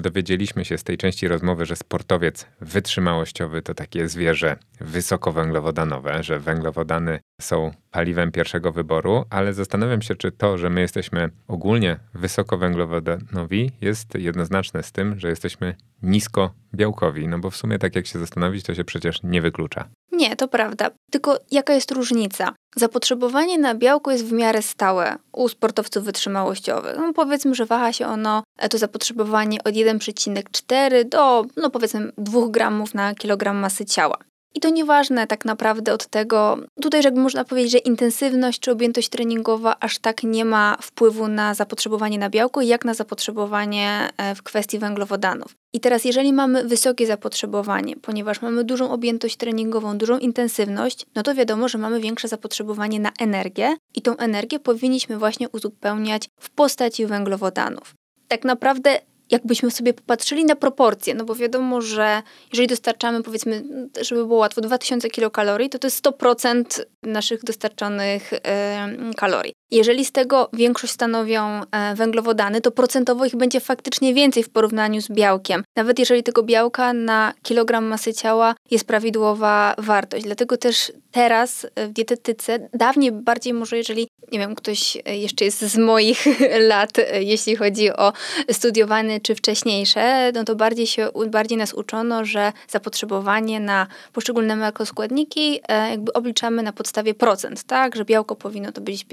Dowiedzieliśmy się z tej części rozmowy, że sportowiec wytrzymałościowy to takie zwierzę wysokowęglowodanowe, że węglowodany są paliwem pierwszego wyboru, ale zastanawiam się, czy to, że my jesteśmy ogólnie wysokowęglowodanowi, jest jednoznaczne z tym, że jesteśmy nisko białkowi. No bo w sumie, tak jak się zastanowić, to się przecież nie wyklucza. Nie, to prawda. Tylko jaka jest różnica? Zapotrzebowanie na białko jest w miarę stałe u sportowców wytrzymałościowych. No powiedzmy, że waha się ono, e, to zapotrzebowanie od 1,4 do, no powiedzmy, 2 gramów na kilogram masy ciała. I to nieważne tak naprawdę od tego, tutaj jakby można powiedzieć, że intensywność czy objętość treningowa aż tak nie ma wpływu na zapotrzebowanie na białko, jak na zapotrzebowanie e, w kwestii węglowodanów. I teraz, jeżeli mamy wysokie zapotrzebowanie, ponieważ mamy dużą objętość treningową, dużą intensywność, no to wiadomo, że mamy większe zapotrzebowanie na energię i tą energię powinniśmy właśnie uzupełniać w postaci węglowodanów. Tak naprawdę jakbyśmy sobie popatrzyli na proporcje, no bo wiadomo, że jeżeli dostarczamy, powiedzmy, żeby było łatwo, 2000 kilokalorii, to to jest 100% naszych dostarczonych e, kalorii. Jeżeli z tego większość stanowią e, węglowodany, to procentowo ich będzie faktycznie więcej w porównaniu z białkiem. Nawet jeżeli tego białka na kilogram masy ciała jest prawidłowa wartość. Dlatego też teraz w dietetyce, dawniej bardziej może jeżeli, nie wiem, ktoś jeszcze jest z moich <laughs> lat, jeśli chodzi o studiowane czy wcześniejsze, no to bardziej się, bardziej nas uczono, że zapotrzebowanie na poszczególne makroskładniki e, jakby obliczamy na podstawie procent, tak, że białko powinno to być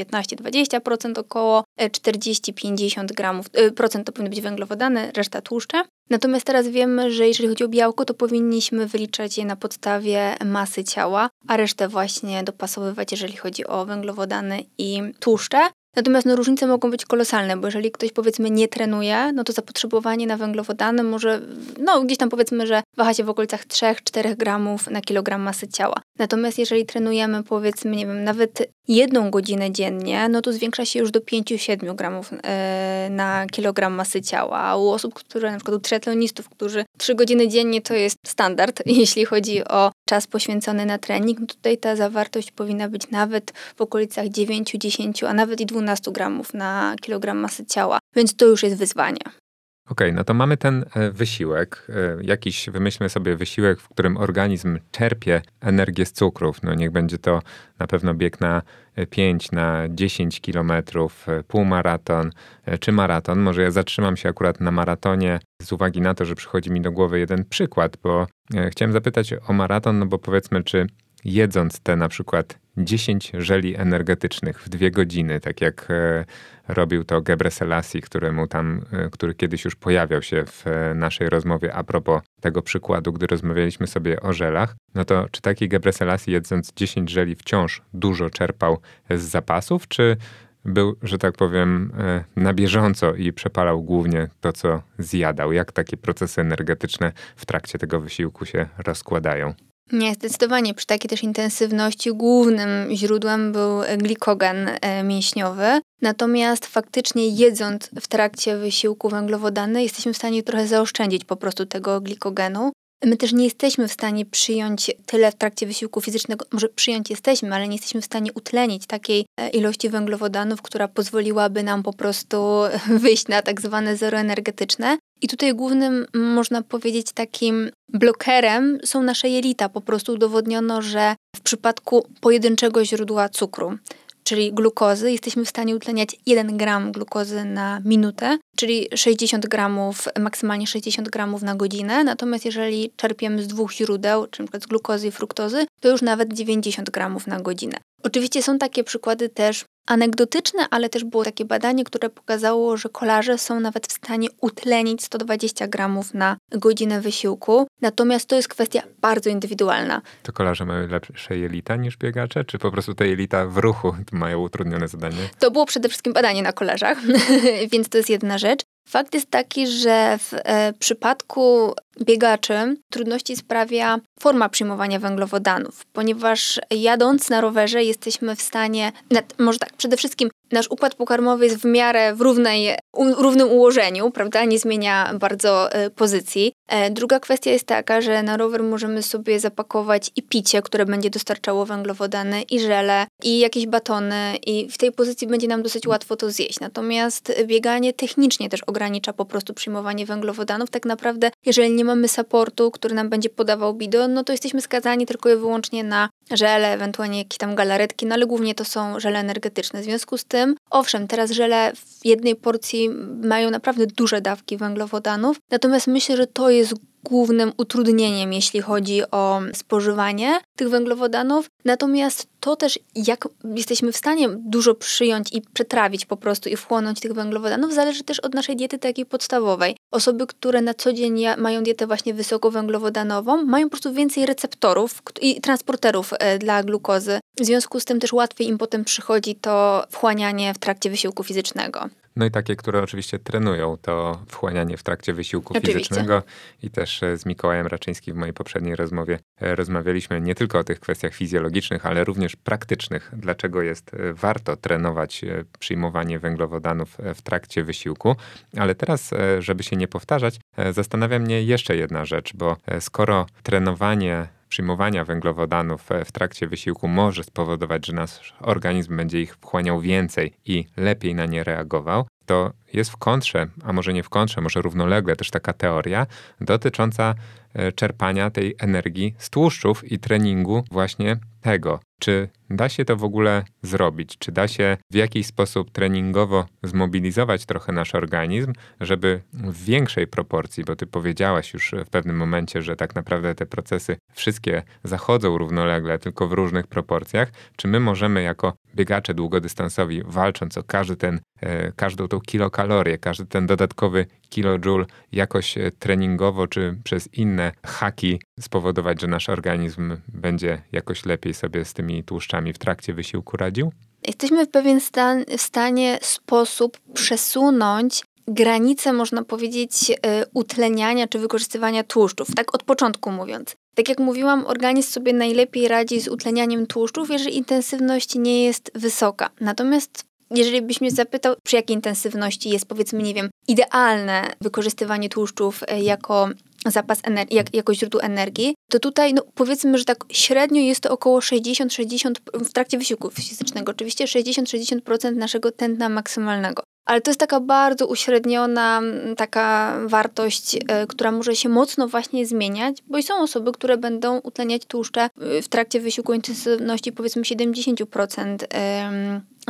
15-20% około, 40-50 e, gramów, e, procent to powinny być węglowodany, reszta tłuszcze. Natomiast teraz wiemy, że jeżeli chodzi o białko, to powinniśmy wyliczać je na podstawie masy ciała, a resztę właśnie dopasowywać, jeżeli chodzi o węglowodany i tłuszcze. Natomiast no, różnice mogą być kolosalne, bo jeżeli ktoś powiedzmy nie trenuje, no to zapotrzebowanie na węglowodany może, no gdzieś tam powiedzmy, że waha się w okolicach 3-4 gramów na kilogram masy ciała. Natomiast jeżeli trenujemy powiedzmy, nie wiem, nawet jedną godzinę dziennie, no to zwiększa się już do 5-7 gramów e, na kilogram masy ciała. A u osób, które na przykład u triatlonistów, którzy 3 godziny dziennie to jest standard, <laughs> jeśli chodzi o czas poświęcony na trening, no tutaj ta zawartość powinna być nawet w okolicach 9, 10, a nawet i 12 gramów na kilogram masy ciała, więc to już jest wyzwanie. Okej, okay, no to mamy ten e, wysiłek, e, jakiś wymyślmy sobie wysiłek, w którym organizm czerpie energię z cukrów. No niech będzie to na pewno bieg na 5, e, na 10 kilometrów, półmaraton czy maraton. Może ja zatrzymam się akurat na maratonie z uwagi na to, że przychodzi mi do głowy jeden przykład, bo chciałem zapytać o maraton, no bo powiedzmy, czy jedząc te na przykład 10 żeli energetycznych w dwie godziny, tak jak robił to Gebre Selassie, któremu tam, e, który kiedyś już pojawiał się w e, naszej rozmowie a propos tego przykładu, gdy rozmawialiśmy sobie o żelach, no to czy taki Gebre Selassie jedząc 10 żeli wciąż dużo czerpał z zapasów, czy był, że tak powiem, na bieżąco i przepalał głównie to, co zjadał? Jak takie procesy energetyczne w trakcie tego wysiłku się rozkładają? Nie, zdecydowanie. Przy takiej też intensywności głównym źródłem był glikogen e, mięśniowy. Natomiast faktycznie jedząc w trakcie wysiłku węglowodany jesteśmy w stanie trochę zaoszczędzić po prostu tego glikogenu. My też nie jesteśmy w stanie przyjąć tyle w trakcie wysiłku fizycznego, może przyjąć jesteśmy, ale nie jesteśmy w stanie utlenić takiej e, ilości węglowodanów, która pozwoliłaby nam po prostu <laughs> wyjść na tak zwane zero energetyczne. I tutaj głównym, można powiedzieć, takim blokerem są nasze jelita. Po prostu udowodniono, że w przypadku pojedynczego źródła cukru, czyli glukozy, jesteśmy w stanie utleniać 1 gram glukozy na minutę, czyli 60 gramów, maksymalnie 60 gramów na godzinę. Natomiast jeżeli czerpiemy z dwóch źródeł, czyli np. z glukozy i fruktozy, to już nawet 90 gramów na godzinę. Oczywiście są takie przykłady też anegdotyczne, ale też było takie badanie, które pokazało, że kolarze są nawet w stanie utlenić 120 gramów na godzinę wysiłku. Natomiast to jest kwestia bardzo indywidualna. To kolarze mają lepsze jelita niż biegacze, czy po prostu te jelita w ruchu mają utrudnione zadanie? To było przede wszystkim badanie na kolarzach, <laughs> więc to jest jedna rzecz. Fakt jest taki, że w e, przypadku biegaczy trudności sprawia forma przyjmowania węglowodanów, ponieważ jadąc na rowerze jesteśmy w stanie, może tak, przede wszystkim nasz układ pokarmowy jest w miarę w równej, równym ułożeniu, prawda, nie zmienia bardzo e, pozycji. E, druga kwestia jest taka, że na rower możemy sobie zapakować i picie, które będzie dostarczało węglowodany, i żele, i jakieś batony, i w tej pozycji będzie nam dosyć łatwo to zjeść. Natomiast bieganie technicznie też ograniczy ogranicza po prostu przyjmowanie węglowodanów. Tak naprawdę, jeżeli nie mamy supportu, który nam będzie podawał bido, no to jesteśmy skazani tylko i wyłącznie na żele, ewentualnie jakieś tam galaretki, no ale głównie to są żele energetyczne. W związku z tym, owszem, teraz żele w jednej porcji mają naprawdę duże dawki węglowodanów, natomiast myślę, że to jest głównym utrudnieniem, jeśli chodzi o spożywanie tych węglowodanów. Natomiast to też, jak jesteśmy w stanie dużo przyjąć i przetrawić po prostu i wchłonąć tych węglowodanów, zależy też od naszej diety takiej podstawowej. Osoby, które na co dzień mają dietę właśnie wysokowęglowodanową, mają po prostu więcej receptorów i transporterów e, dla glukozy. W związku z tym też łatwiej im potem przychodzi to wchłanianie w trakcie wysiłku fizycznego. No i takie, które oczywiście trenują to wchłanianie w trakcie wysiłku oczywiście. fizycznego. I też e, z Mikołajem Raczyńskim w mojej poprzedniej rozmowie e, rozmawialiśmy nie tylko o tych kwestiach fizjologicznych, ale również praktycznych. Dlaczego jest e, warto trenować przyjmowanie węglowodanów w trakcie wysiłku. Ale teraz, żeby się nie powtarzać, zastanawia mnie jeszcze jedna rzecz, bo skoro trenowanie przyjmowania węglowodanów w trakcie wysiłku może spowodować, że nasz organizm będzie ich wchłaniał więcej i lepiej na nie reagował, to jest w kontrze, a może nie w kontrze, może równolegle też taka teoria dotycząca e, czerpania tej energii z tłuszczów i treningu właśnie tego. Czy da się to w ogóle zrobić? Czy da się w jakiś sposób treningowo zmobilizować trochę nasz organizm, żeby w większej proporcji, bo ty powiedziałaś już w pewnym momencie, że tak naprawdę te procesy wszystkie zachodzą równolegle, tylko w różnych proporcjach, czy my możemy jako biegacze długodystansowi, walcząc o każdy ten, e, każdą tą kilokalorię, każdy ten dodatkowy kilojoule jakoś e, treningowo czy przez inne haki spowodować, że nasz organizm będzie jakoś lepiej sobie z tymi tłuszczami w trakcie wysiłku radził? Jesteśmy w pewien stan, w stanie sposób przesunąć granice, można powiedzieć, e, utleniania czy wykorzystywania tłuszczów, tak od początku mówiąc. Tak jak mówiłam, organizm sobie najlepiej radzi z utlenianiem tłuszczów, jeżeli intensywność nie jest wysoka. Natomiast jeżeli byś mnie zapytał, przy jakiej intensywności jest, powiedzmy, nie wiem, idealne wykorzystywanie tłuszczów e, jako zapas energii, jak, jako źródło energii, to tutaj no, powiedzmy, że tak średnio jest to około 60-60 w trakcie wysiłku fizycznego, oczywiście 60-60% naszego tętna maksymalnego. Ale to jest taka bardzo uśredniona taka wartość, y, która może się mocno właśnie zmieniać, bo są osoby, które będą utleniać tłuszcze y, w trakcie wysiłku intensywności powiedzmy 70% y,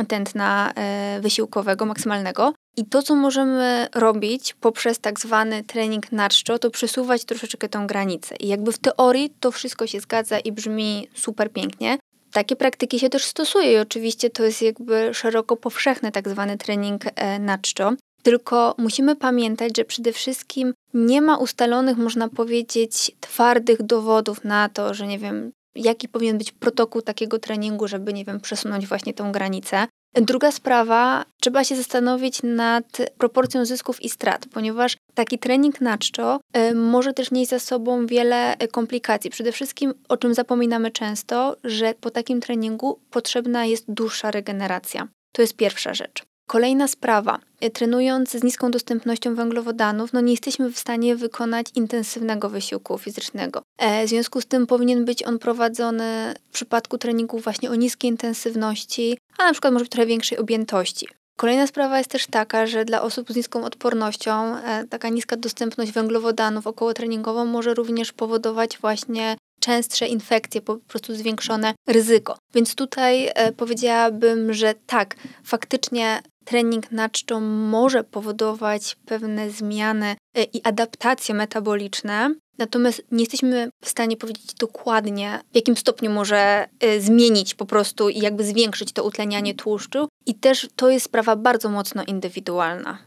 tętna wysiłkowego maksymalnego. I to, co możemy robić poprzez tak zwany trening na czczo, to przesuwać troszeczkę tą granicę. I jakby w teorii to wszystko się zgadza i brzmi super pięknie. Takie praktyki się też stosuje i oczywiście to jest jakby szeroko powszechny tak zwany trening e, na czczo. Tylko musimy pamiętać, że przede wszystkim nie ma ustalonych, można powiedzieć, twardych dowodów na to, że nie wiem, jaki powinien być protokół takiego treningu, żeby, nie wiem, przesunąć właśnie tą granicę. Druga sprawa, trzeba się zastanowić nad proporcją zysków i strat, ponieważ taki trening na czczo y, może też nieść za sobą wiele y, komplikacji. Przede wszystkim, o czym zapominamy często, że po takim treningu potrzebna jest dłuższa regeneracja. To jest pierwsza rzecz. Kolejna sprawa. Trenując z niską dostępnością węglowodanów, no nie jesteśmy w stanie wykonać intensywnego wysiłku fizycznego. E, w związku z tym powinien być on prowadzony w przypadku treningów właśnie o niskiej intensywności, a na przykład może trochę większej objętości. Kolejna sprawa jest też taka, że dla osób z niską odpornością e, taka niska dostępność węglowodanów okołotreningową może również powodować właśnie częstsze infekcje, po prostu zwiększone ryzyko. Więc tutaj e, powiedziałabym, że tak, faktycznie trening na czczą może powodować pewne zmiany e, i adaptacje metaboliczne, natomiast nie jesteśmy w stanie powiedzieć dokładnie, w jakim stopniu może e, zmienić po prostu i jakby zwiększyć to utlenianie tłuszczu. I też to jest sprawa bardzo mocno indywidualna.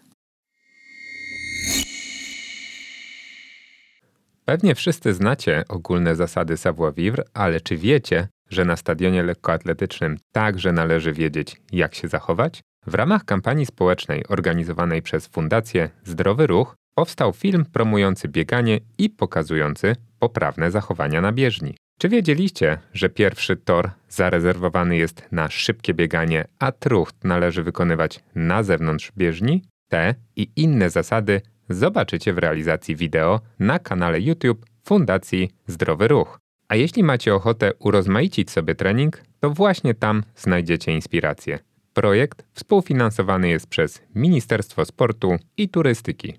Pewnie wszyscy znacie ogólne zasady savoir-vivre, ale czy wiecie, że na stadionie lekkoatletycznym także należy wiedzieć, jak się zachować? W ramach kampanii społecznej organizowanej przez Fundację Zdrowy Ruch powstał film promujący bieganie i pokazujący poprawne zachowania na bieżni. Czy wiedzieliście, że pierwszy tor zarezerwowany jest na szybkie bieganie, a trucht należy wykonywać na zewnątrz bieżni? Te i inne zasady zobaczycie w realizacji wideo na kanale YouTube Fundacji Zdrowy Ruch. A jeśli macie ochotę urozmaicić sobie trening, to właśnie tam znajdziecie inspirację. Projekt współfinansowany jest przez Ministerstwo Sportu i Turystyki.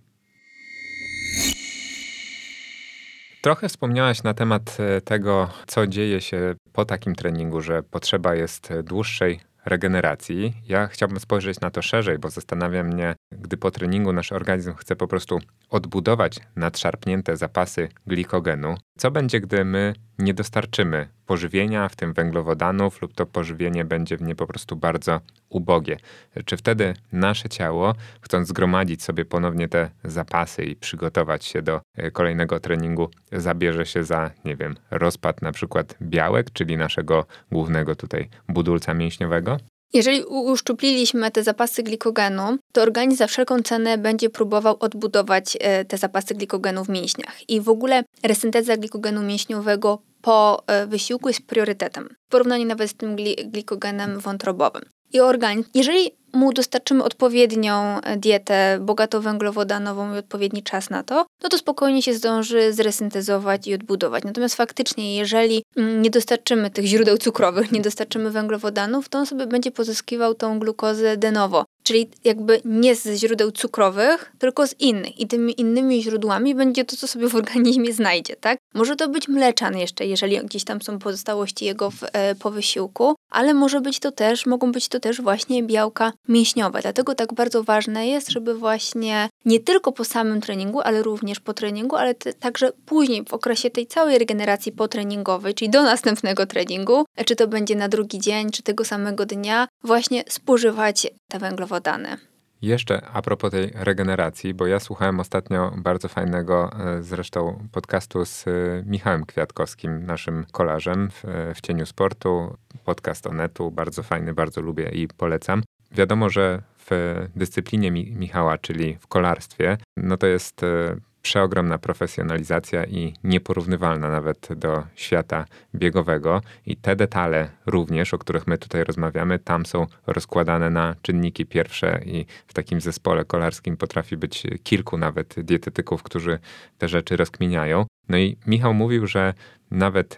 Trochę wspomniałaś na temat e, tego, co dzieje się po takim treningu, że potrzeba jest dłuższej regeneracji. Ja chciałbym spojrzeć na to szerzej, bo zastanawia mnie, gdy po treningu nasz organizm chce po prostu odbudować nadszarpnięte zapasy glikogenu. Co będzie, gdy my nie dostarczymy pożywienia, w tym węglowodanów, lub to pożywienie będzie w nie po prostu bardzo ubogie? Czy wtedy nasze ciało, chcąc zgromadzić sobie ponownie te zapasy i przygotować się do e, kolejnego treningu, zabierze się za, nie wiem, rozpad na przykład białek, czyli naszego głównego tutaj budulca mięśniowego? Jeżeli uszczupliliśmy te zapasy glikogenu, to organizm za wszelką cenę będzie próbował odbudować e, te zapasy glikogenu w mięśniach. I w ogóle resynteza glikogenu mięśniowego po e, wysiłku jest priorytetem. W porównaniu nawet z tym glikogenem wątrobowym. I organizm, jeżeli mu dostarczymy odpowiednią e, dietę bogato-węglowodanową i odpowiedni czas na to, no to spokojnie się zdąży zresyntezować i odbudować. Natomiast faktycznie, jeżeli mm, nie dostarczymy tych źródeł cukrowych, nie dostarczymy węglowodanów, to on sobie będzie pozyskiwał tą glukozę de nowo. Czyli jakby nie ze źródeł cukrowych, tylko z innych. I tymi innymi źródłami będzie to, co sobie w organizmie znajdzie, tak? Może to być mleczan jeszcze, jeżeli gdzieś tam są pozostałości jego w, e, po wysiłku, ale może być to też, mogą być to też właśnie białka mięśniowe. Dlatego tak bardzo ważne jest, żeby właśnie nie tylko po samym treningu, ale również po treningu, ale te, także później w okresie tej całej regeneracji potreningowej, czyli do następnego treningu, czy to będzie na drugi dzień, czy tego samego dnia, właśnie spożywać te węglowodany. Jeszcze a propos tej regeneracji, bo ja słuchałem ostatnio bardzo fajnego e, zresztą podcastu z e, Michałem Kwiatkowskim, naszym kolarzem w, w cieniu sportu, podcast Onetu, bardzo fajny, bardzo lubię i polecam. Wiadomo, że w dyscyplinie Michała, czyli w kolarstwie, no to jest e, przeogromna profesjonalizacja i nieporównywalna nawet do świata biegowego. I te detale również, o których my tutaj rozmawiamy, tam są rozkładane na czynniki pierwsze i w takim zespole kolarskim potrafi być kilku nawet dietetyków, którzy te rzeczy rozkminiają. No i Michał mówił, że nawet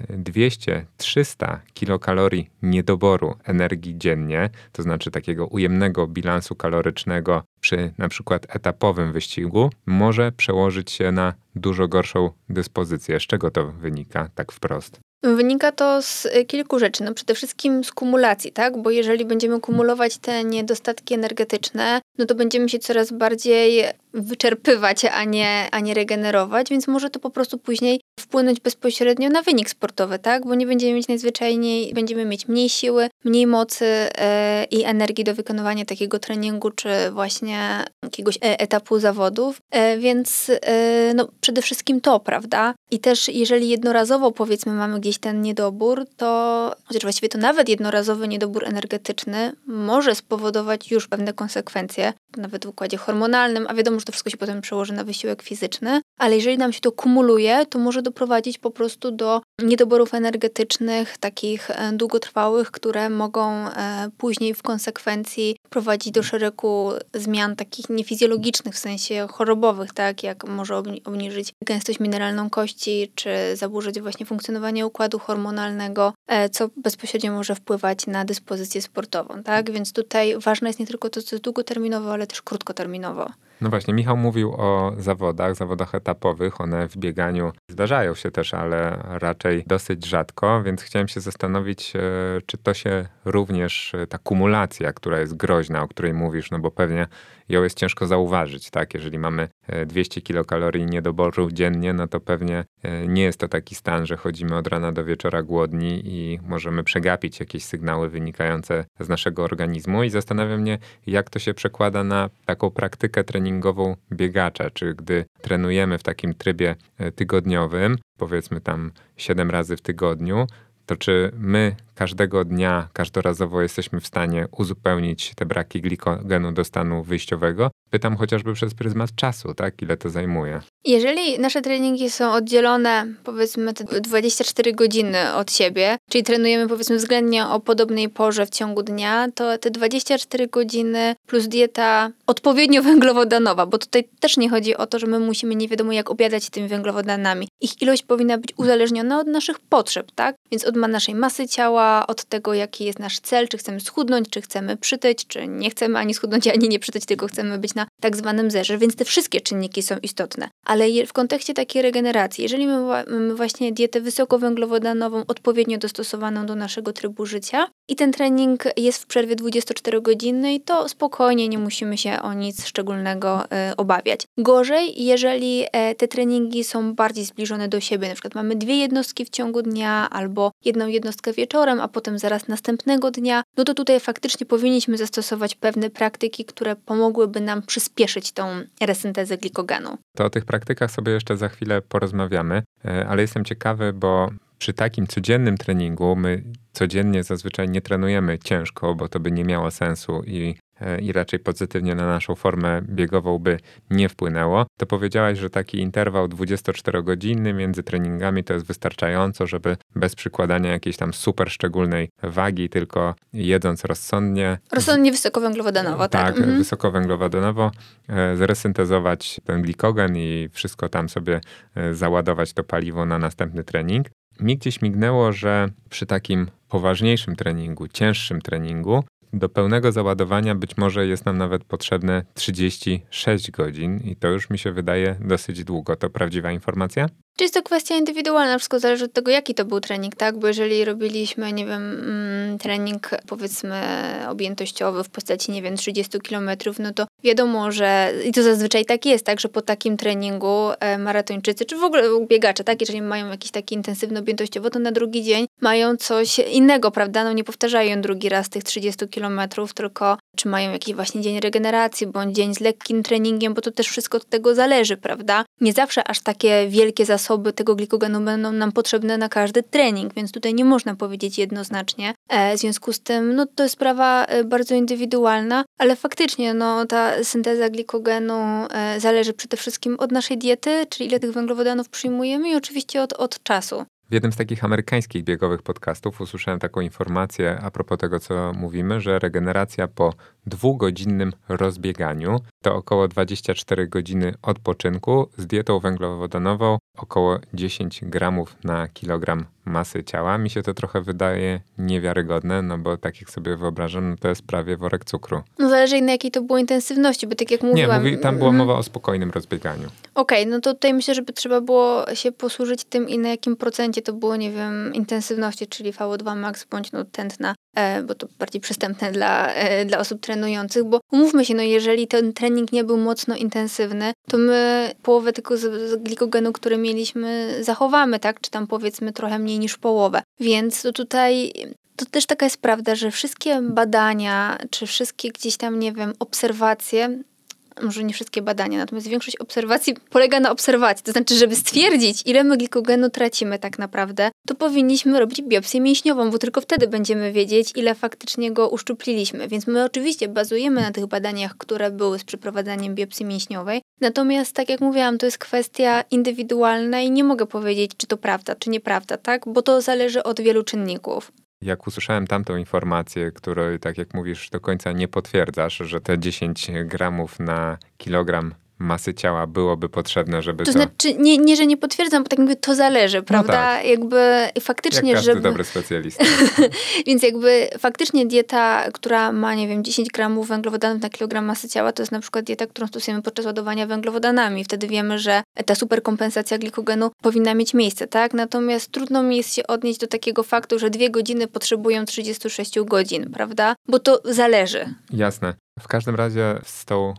200-300 kilokalorii niedoboru energii dziennie, to znaczy takiego ujemnego bilansu kalorycznego przy na przykład etapowym wyścigu, może przełożyć się na dużo gorszą dyspozycję. Z czego to wynika tak wprost? Wynika to z y, kilku rzeczy. No przede wszystkim z kumulacji, tak? Bo jeżeli będziemy kumulować te niedostatki energetyczne, no to będziemy się coraz bardziej wyczerpywać, a nie, a nie regenerować, więc może to po prostu później wpłynąć bezpośrednio na wynik sportowy, tak? Bo nie będziemy mieć najzwyczajniej, będziemy mieć mniej siły, mniej mocy e, i energii do wykonywania takiego treningu, czy właśnie jakiegoś e, etapu zawodów, e, więc e, no przede wszystkim to, prawda? I też jeżeli jednorazowo powiedzmy mamy gdzieś ten niedobór, to chociaż właściwie to nawet jednorazowy niedobór energetyczny może spowodować już pewne konsekwencje, nawet w układzie hormonalnym, a wiadomo, to wszystko się potem przełoży na wysiłek fizyczny, ale jeżeli nam się to kumuluje, to może doprowadzić po prostu do niedoborów energetycznych, takich e, długotrwałych, które mogą e, później w konsekwencji prowadzić do szeregu zmian takich niefizjologicznych, w sensie chorobowych, tak, jak może obniżyć gęstość mineralną kości, czy zaburzyć właśnie funkcjonowanie układu hormonalnego, e, co bezpośrednio może wpływać na dyspozycję sportową, tak, więc tutaj ważne jest nie tylko to, co jest długoterminowo, ale też krótkoterminowo. No właśnie, Michał mówił o zawodach, zawodach etapowych. One w bieganiu zdarzają się też, ale raczej dosyć rzadko, więc chciałem się zastanowić, e, czy to się również, e, ta kumulacja, która jest groźna, o której mówisz, no bo pewnie ją jest ciężko zauważyć, tak? Jeżeli mamy 200 e, kilokalorii niedoboru dziennie, no to pewnie nie jest to taki stan, że chodzimy od rana do wieczora głodni i możemy przegapić jakieś sygnały wynikające z naszego organizmu. I zastanawiam mnie, jak to się przekłada na taką praktykę treningową treningową biegacza, czy gdy trenujemy w takim trybie e, tygodniowym, powiedzmy tam 7 razy w tygodniu, to czy my każdego dnia, każdorazowo jesteśmy w stanie uzupełnić te braki glikogenu do stanu wyjściowego? Pytam chociażby przez pryzmat czasu, tak? Ile to zajmuje? Jeżeli nasze treningi są oddzielone, powiedzmy, te 24 godziny od siebie, czyli trenujemy, powiedzmy, względnie o podobnej porze w ciągu dnia, to te 24 godziny plus dieta odpowiednio <laughs> węglowodanowa, bo tutaj też nie chodzi o to, że my musimy nie wiadomo jak obiadać tymi węglowodanami. Ich ilość powinna być uzależniona od naszych potrzeb, tak? Więc od naszej masy ciała, od tego, jaki jest nasz cel, czy chcemy schudnąć, czy chcemy przytyć, czy nie chcemy ani schudnąć, ani nie przytyć, tylko chcemy być na tak zwanym zerze, więc te wszystkie czynniki są istotne. Ale w kontekście takiej regeneracji, jeżeli mamy właśnie dietę wysokowęglowodanową, odpowiednio dostosowaną do naszego trybu życia i ten trening jest w przerwie 24-godzinnej, to spokojnie nie musimy się o nic szczególnego y, obawiać. Gorzej, jeżeli e, te treningi są bardziej zbliżone do siebie, na przykład mamy dwie jednostki w ciągu dnia albo jedną jednostkę wieczorem, a potem zaraz następnego dnia, no to tutaj faktycznie powinniśmy zastosować pewne praktyki, które pomogłyby nam przyspieszyć tą resyntezę glikogenu. To o tych praktykach sobie jeszcze za chwilę porozmawiamy, e, ale jestem ciekawy, bo przy takim codziennym treningu my codziennie zazwyczaj nie trenujemy ciężko, bo to by nie miało sensu i i raczej pozytywnie na naszą formę biegową by nie wpłynęło, to powiedziałaś, że taki interwał 24-godzinny między treningami to jest wystarczająco, żeby bez przykładania jakiejś tam super szczególnej wagi, tylko jedząc rozsądnie. Rozsądnie wysokowęglowodanowo, tak? Tak, mhm. wysokowęglowodanowo, e, zresyntezować ten glikogen i wszystko tam sobie e, załadować to paliwo na następny trening. Mi gdzieś mignęło, że przy takim poważniejszym treningu, cięższym treningu, do pełnego załadowania być może jest nam nawet potrzebne 36 godzin i to już mi się wydaje dosyć długo. To prawdziwa informacja? Czy jest to kwestia indywidualna, wszystko zależy od tego, jaki to był trening, tak? Bo jeżeli robiliśmy, nie wiem, mm, trening powiedzmy objętościowy w postaci, nie wiem, 30 kilometrów, no to wiadomo, że i to zazwyczaj tak jest, tak, że po takim treningu e, maratończycy, czy w ogóle biegacze, tak, jeżeli mają jakiś taki intensywny objętościowo, to na drugi dzień mają coś innego, prawda? No nie powtarzają drugi raz tych 30 kilometrów, tylko czy mają jakiś właśnie dzień regeneracji, bądź dzień z lekkim treningiem, bo to też wszystko od tego zależy, prawda? Nie zawsze aż takie wielkie zasoby tego glikogenu będą nam potrzebne na każdy trening, więc tutaj nie można powiedzieć jednoznacznie. E, w związku z tym, no to jest sprawa e, bardzo indywidualna, ale faktycznie, no ta synteza glikogenu e, zależy przede wszystkim od naszej diety, czyli ile tych węglowodanów przyjmujemy i oczywiście od, od czasu. W jednym z takich amerykańskich biegowych podcastów usłyszałem taką informację a propos tego, co mówimy, że regeneracja po dwugodzinnym rozbieganiu to około 24 godziny odpoczynku z dietą węglowodanową około 10 gramów na kilogram masy ciała. Mi się to trochę wydaje niewiarygodne, no bo tak jak sobie wyobrażam, no to jest prawie worek cukru. No zależy na jakiej to było intensywności, bo tak jak mówiłam... Nie, mówi, tam była mm. mowa o spokojnym rozbieganiu. Okej, okay, no to tutaj myślę, żeby trzeba było się posłużyć tym i na jakim procencie to było, nie wiem, intensywności, czyli VO2 max bądź no tętna, bo to bardziej przystępne dla, e, dla osób trenujących, bo umówmy się, no jeżeli ten trening nie był mocno intensywny, to my połowę tylko z, z glikogenu, który mieliśmy, zachowamy, tak? Czy tam powiedzmy trochę mniej niż połowę. Więc to tutaj to też taka jest prawda, że wszystkie badania, czy wszystkie gdzieś tam, nie wiem, obserwacje może nie wszystkie badania, natomiast większość obserwacji polega na obserwacji. To znaczy, żeby stwierdzić, ile my glikogenu tracimy tak naprawdę, to powinniśmy robić biopsję mięśniową, bo tylko wtedy będziemy wiedzieć, ile faktycznie go uszczupliliśmy. Więc my oczywiście bazujemy na tych badaniach, które były z przeprowadzaniem biopsji mięśniowej. Natomiast, tak jak mówiłam, to jest kwestia indywidualna i nie mogę powiedzieć, czy to prawda, czy nieprawda, tak? Bo to zależy od wielu czynników jak usłyszałem tamtą informację, której, tak jak mówisz, do końca nie potwierdzasz, że te 10 gramów na kilogram masy ciała byłoby potrzebne, żeby to... To znaczy, nie, nie, że nie potwierdzam, bo tak mówię, to zależy, no prawda? No tak. Jakby faktycznie, Jak każdy żeby... dobry specjalista. <laughs> Więc jakby faktycznie dieta, która ma, nie wiem, 10 gramów węglowodanów na kilogram masy ciała, to jest na przykład dieta, którą stosujemy podczas ładowania węglowodanami. Wtedy wiemy, że ta superkompensacja glikogenu powinna mieć miejsce, tak? Natomiast trudno mi jest się odnieść do takiego faktu, że dwie godziny potrzebują 36 godzin, prawda? Bo to zależy. Jasne. W każdym razie z tą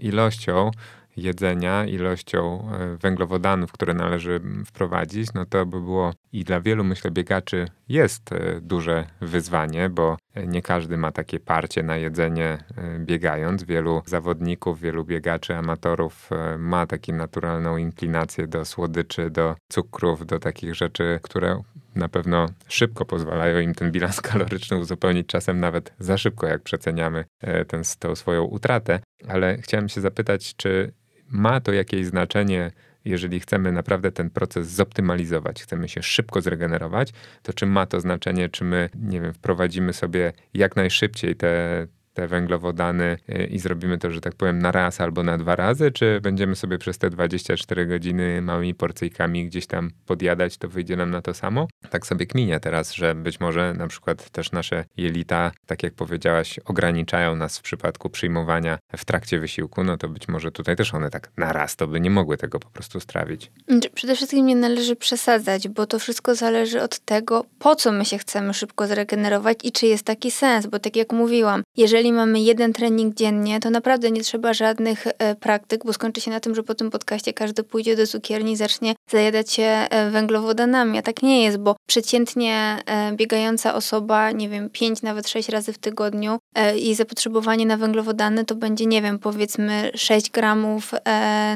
ilością jedzenia, ilością e, węglowodanów, które należy wprowadzić, no to by było i dla wielu, myślę, biegaczy jest e, duże wyzwanie, bo nie każdy ma takie parcie na jedzenie e, biegając. Wielu zawodników, wielu biegaczy, amatorów ma taką naturalną inklinację do słodyczy, do cukrów, do takich rzeczy, które na pewno szybko pozwalają im ten bilans <laughs> kaloryczny uzupełnić, czasem nawet za szybko, jak przeceniamy tę swoją utratę. Ale chciałem się zapytać, czy ma to jakieś znaczenie, jeżeli chcemy naprawdę ten proces zoptymalizować, chcemy się szybko zregenerować, to czy ma to znaczenie, czy my, nie wiem, wprowadzimy sobie jak najszybciej te te węglowodany y, i zrobimy to, że tak powiem, na raz albo na dwa razy, czy będziemy sobie przez te 24 godziny małymi porcyjkami gdzieś tam podjadać, to wyjdzie nam na to samo? Tak sobie kminia teraz, że być może na przykład też nasze jelita, tak jak powiedziałaś, ograniczają nas w przypadku przyjmowania w trakcie wysiłku, no to być może tutaj też one tak na raz to by nie mogły tego po prostu strawić. Znaczy, przede wszystkim nie należy przesadzać, bo to wszystko zależy od tego, po co my się chcemy szybko zregenerować i czy jest taki sens, bo tak jak mówiłam, jeżeli mamy jeden trening dziennie, to naprawdę nie trzeba żadnych e, praktyk, bo skończy się na tym, że po tym podcaście każdy pójdzie do cukierni i zacznie zajadać się e, węglowodanami, a tak nie jest, bo przeciętnie e, biegająca osoba, nie wiem, 5, nawet 6 razy w tygodniu, jej zapotrzebowanie na węglowodany to będzie, nie wiem, powiedzmy 6 gramów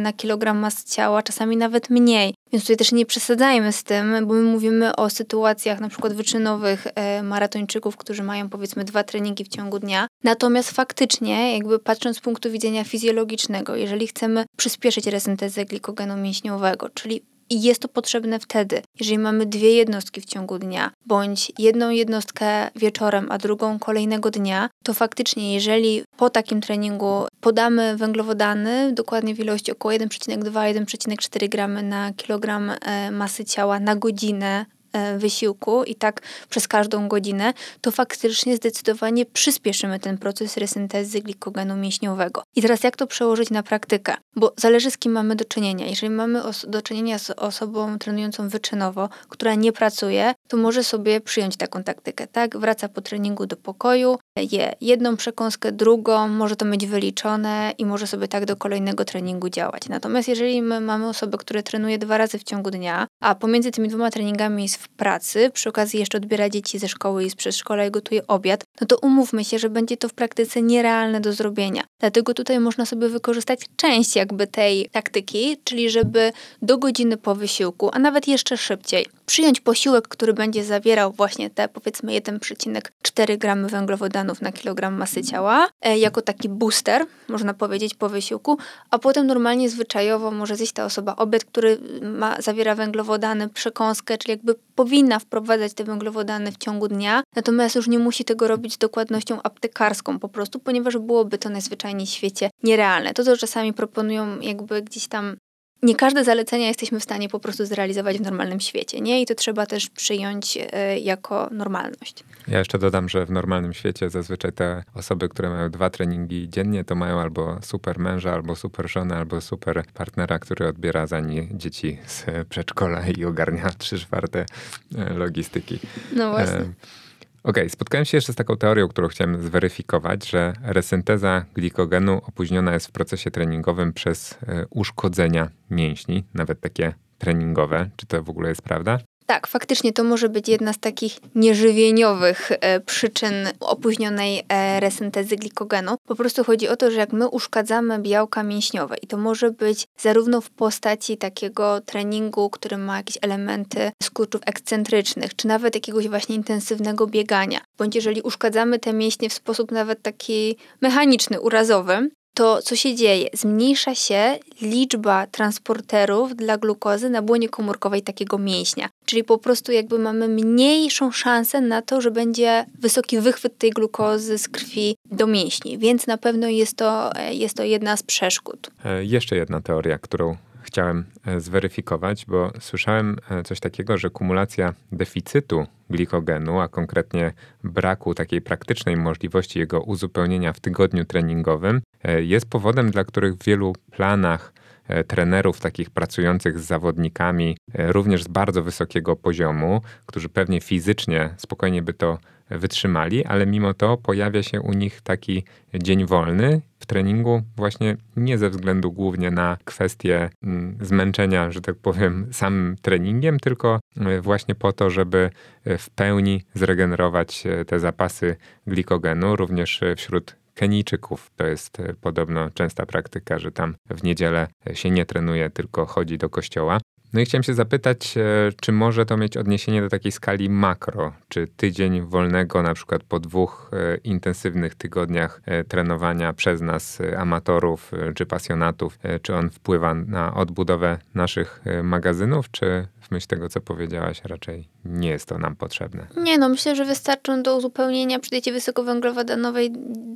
na kilogram masy ciała, czasami nawet mniej. Więc tutaj też nie przesadzajmy z tym, bo my mówimy o sytuacjach na przykład wyczynowych e, maratończyków, którzy mają powiedzmy dwa treningi w ciągu dnia. Natomiast faktycznie, jakby patrząc z punktu widzenia fizjologicznego, jeżeli chcemy przyspieszyć resyntezę glikogenu mięśniowego, czyli i jest to potrzebne wtedy, jeżeli mamy dwie jednostki w ciągu dnia, bądź jedną jednostkę wieczorem, a drugą kolejnego dnia, to faktycznie, jeżeli po takim treningu podamy węglowodany, dokładnie w ilości około 1,2-1,4 gramy na kilogram e, masy ciała na godzinę E, wysiłku i tak przez każdą godzinę, to faktycznie zdecydowanie przyspieszymy ten proces resyntezy glikogenu mięśniowego. I teraz jak to przełożyć na praktykę? Bo zależy z kim mamy do czynienia. Jeżeli mamy do czynienia z osobą trenującą wyczynowo, która nie pracuje, to może sobie przyjąć taką taktykę, tak? Wraca po treningu do pokoju, je jedną przekąskę, drugą, może to mieć wyliczone i może sobie tak do kolejnego treningu działać. Natomiast jeżeli my mamy osobę, która trenuje dwa razy w ciągu dnia, a pomiędzy tymi dwoma treningami jest w pracy, przy okazji jeszcze odbiera dzieci ze szkoły i z przedszkola i gotuje obiad, no to umówmy się, że będzie to w praktyce nierealne do zrobienia. Dlatego tutaj można sobie wykorzystać część jakby tej taktyki, czyli żeby do godziny po wysiłku, a nawet jeszcze szybciej, przyjąć posiłek, który będzie zawierał właśnie te powiedzmy 1,4 gramy węglowodanów na kilogram masy ciała, e, jako taki booster, można powiedzieć, po wysiłku, a potem normalnie zwyczajowo może zjeść ta osoba obiad, który ma, zawiera węglowodany, przekąskę, czyli jakby powinna wprowadzać te węglowodany w ciągu dnia, natomiast już nie musi tego robić z dokładnością aptekarską po prostu, ponieważ byłoby to najzwyczajniej w świecie nierealne. To, co czasami proponują jakby gdzieś tam nie każde zalecenia jesteśmy w stanie po prostu zrealizować w normalnym świecie, nie? I to trzeba też przyjąć y, jako normalność. Ja jeszcze dodam, że w normalnym świecie zazwyczaj te osoby, które mają dwa treningi dziennie, to mają albo super męża, albo super żonę, albo super partnera, który odbiera za nie dzieci z przedszkola i ogarnia trzy czwarte e, logistyki. No właśnie. E Okej, okay, spotkałem się jeszcze z taką teorią, którą chciałem zweryfikować, że resynteza glikogenu opóźniona jest w procesie treningowym przez e, uszkodzenia mięśni, nawet takie treningowe. Czy to w ogóle jest prawda? Tak, faktycznie to może być jedna z takich nieżywieniowych e, przyczyn opóźnionej e, resyntezy glikogenu. Po prostu chodzi o to, że jak my uszkadzamy białka mięśniowe i to może być zarówno w postaci takiego treningu, który ma jakieś elementy skurczów ekscentrycznych, czy nawet jakiegoś właśnie intensywnego biegania, bądź jeżeli uszkadzamy te mięśnie w sposób nawet taki mechaniczny, urazowy, to co się dzieje? Zmniejsza się liczba transporterów dla glukozy na błonie komórkowej takiego mięśnia. Czyli po prostu jakby mamy mniejszą szansę na to, że będzie wysoki wychwyt tej glukozy z krwi do mięśni, więc na pewno jest to, jest to jedna z przeszkód. E, jeszcze jedna teoria, którą chciałem e, zweryfikować, bo słyszałem e, coś takiego, że kumulacja deficytu glikogenu, a konkretnie braku takiej praktycznej możliwości jego uzupełnienia w tygodniu treningowym, jest powodem, dla których w wielu planach trenerów takich pracujących z zawodnikami, również z bardzo wysokiego poziomu, którzy pewnie fizycznie spokojnie by to wytrzymali, ale mimo to pojawia się u nich taki dzień wolny w treningu, właśnie nie ze względu głównie na kwestię mm, zmęczenia, że tak powiem, samym treningiem, tylko e, właśnie po to, żeby e, w pełni zregenerować e, te zapasy glikogenu, również wśród Kenijczyków. To jest podobno częsta praktyka, że tam w niedzielę się nie trenuje, tylko chodzi do kościoła. No i chciałem się zapytać, e, czy może to mieć odniesienie do takiej skali makro? Czy tydzień wolnego, na przykład po dwóch e, intensywnych tygodniach e, trenowania przez nas, amatorów czy pasjonatów, czy on wpływa na odbudowę naszych magazynów, czy myśl tego, co powiedziałaś, raczej nie jest to nam potrzebne? Nie, no myślę, że wystarczą do uzupełnienia przy diecie wysokowęglowodanowej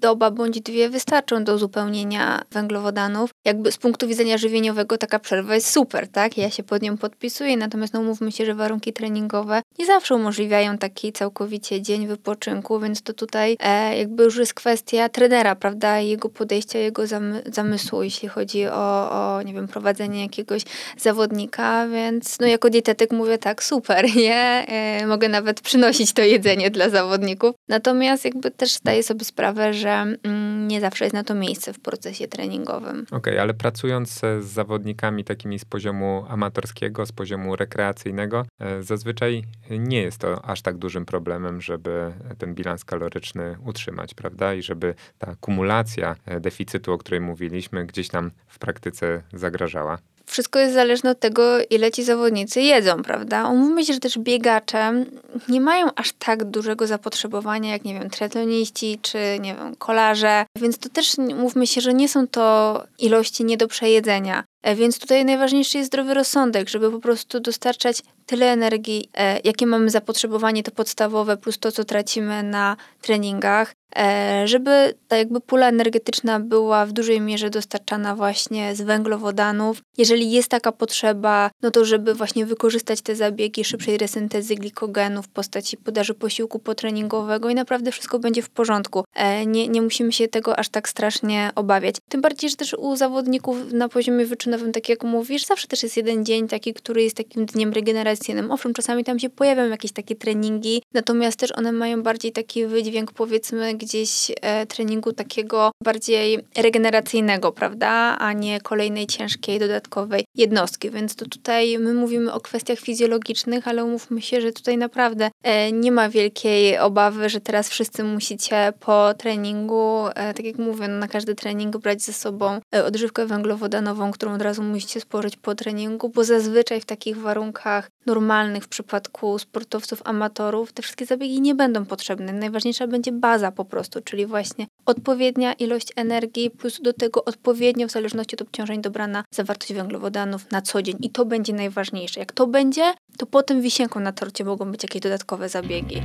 doba bądź dwie wystarczą do uzupełnienia węglowodanów. Jakby z punktu widzenia żywieniowego taka przerwa jest super, tak? Ja się pod nią podpisuję, natomiast no mówmy się, że warunki treningowe nie zawsze umożliwiają taki całkowicie dzień wypoczynku, więc to tutaj e, jakby już jest kwestia trenera, prawda? Jego podejścia, jego zamy zamysłu, jeśli chodzi o, o, nie wiem, prowadzenie jakiegoś zawodnika, więc no jako dietetyk mówię tak, super, <laughs> nie? E, mogę nawet przynosić to jedzenie dla zawodników. Natomiast jakby też zdaję sobie sprawę, że mm, nie zawsze jest na to miejsce w procesie treningowym. Okej, okay, ale pracując z zawodnikami takimi z poziomu amatorskiego, z poziomu rekreacyjnego, e, zazwyczaj nie jest to aż tak dużym problemem, żeby ten bilans kaloryczny utrzymać, prawda? I żeby ta kumulacja e, deficytu, o której mówiliśmy, gdzieś tam w praktyce zagrażała wszystko jest zależne od tego, ile ci zawodnicy jedzą, prawda? Umówmy się, że też biegacze nie mają aż tak dużego zapotrzebowania, jak, nie wiem, triatloniści czy, nie wiem, kolarze, więc to też mówmy się, że nie są to ilości nie do przejedzenia. E, więc tutaj najważniejszy jest zdrowy rozsądek, żeby po prostu dostarczać tyle energii, e, jakie mamy zapotrzebowanie, to podstawowe, plus to, co tracimy na treningach, e, żeby ta jakby pula energetyczna była w dużej mierze dostarczana właśnie z węglowodanów. Jeżeli jest taka potrzeba, no to żeby właśnie wykorzystać te zabiegi szybszej resyntezy glikogenu w postaci podaży posiłku potreningowego i naprawdę wszystko będzie w porządku. Nie, nie musimy się tego aż tak strasznie obawiać. Tym bardziej, że też u zawodników na poziomie wyczynu nowym, tak jak mówisz, zawsze też jest jeden dzień taki, który jest takim dniem regeneracyjnym. Owszem, czasami tam się pojawią jakieś takie treningi, natomiast też one mają bardziej taki wydźwięk, powiedzmy, gdzieś e, treningu takiego bardziej regeneracyjnego, prawda, a nie kolejnej ciężkiej, dodatkowej jednostki. Więc to tutaj my mówimy o kwestiach fizjologicznych, ale umówmy się, że tutaj naprawdę nie ma wielkiej obawy, że teraz wszyscy musicie po treningu, e, tak jak mówię, no, na każdy trening brać ze sobą e, odżywkę węglowodanową, którą razu musicie spożyć po treningu, bo zazwyczaj w takich warunkach normalnych w przypadku sportowców amatorów te wszystkie zabiegi nie będą potrzebne. Najważniejsza będzie baza po prostu, czyli właśnie odpowiednia ilość energii plus do tego odpowiednio w zależności od obciążeń dobrana zawartość węglowodanów na co dzień i to będzie najważniejsze. Jak to będzie, to potem wisienką na torcie mogą być jakieś dodatkowe zabiegi.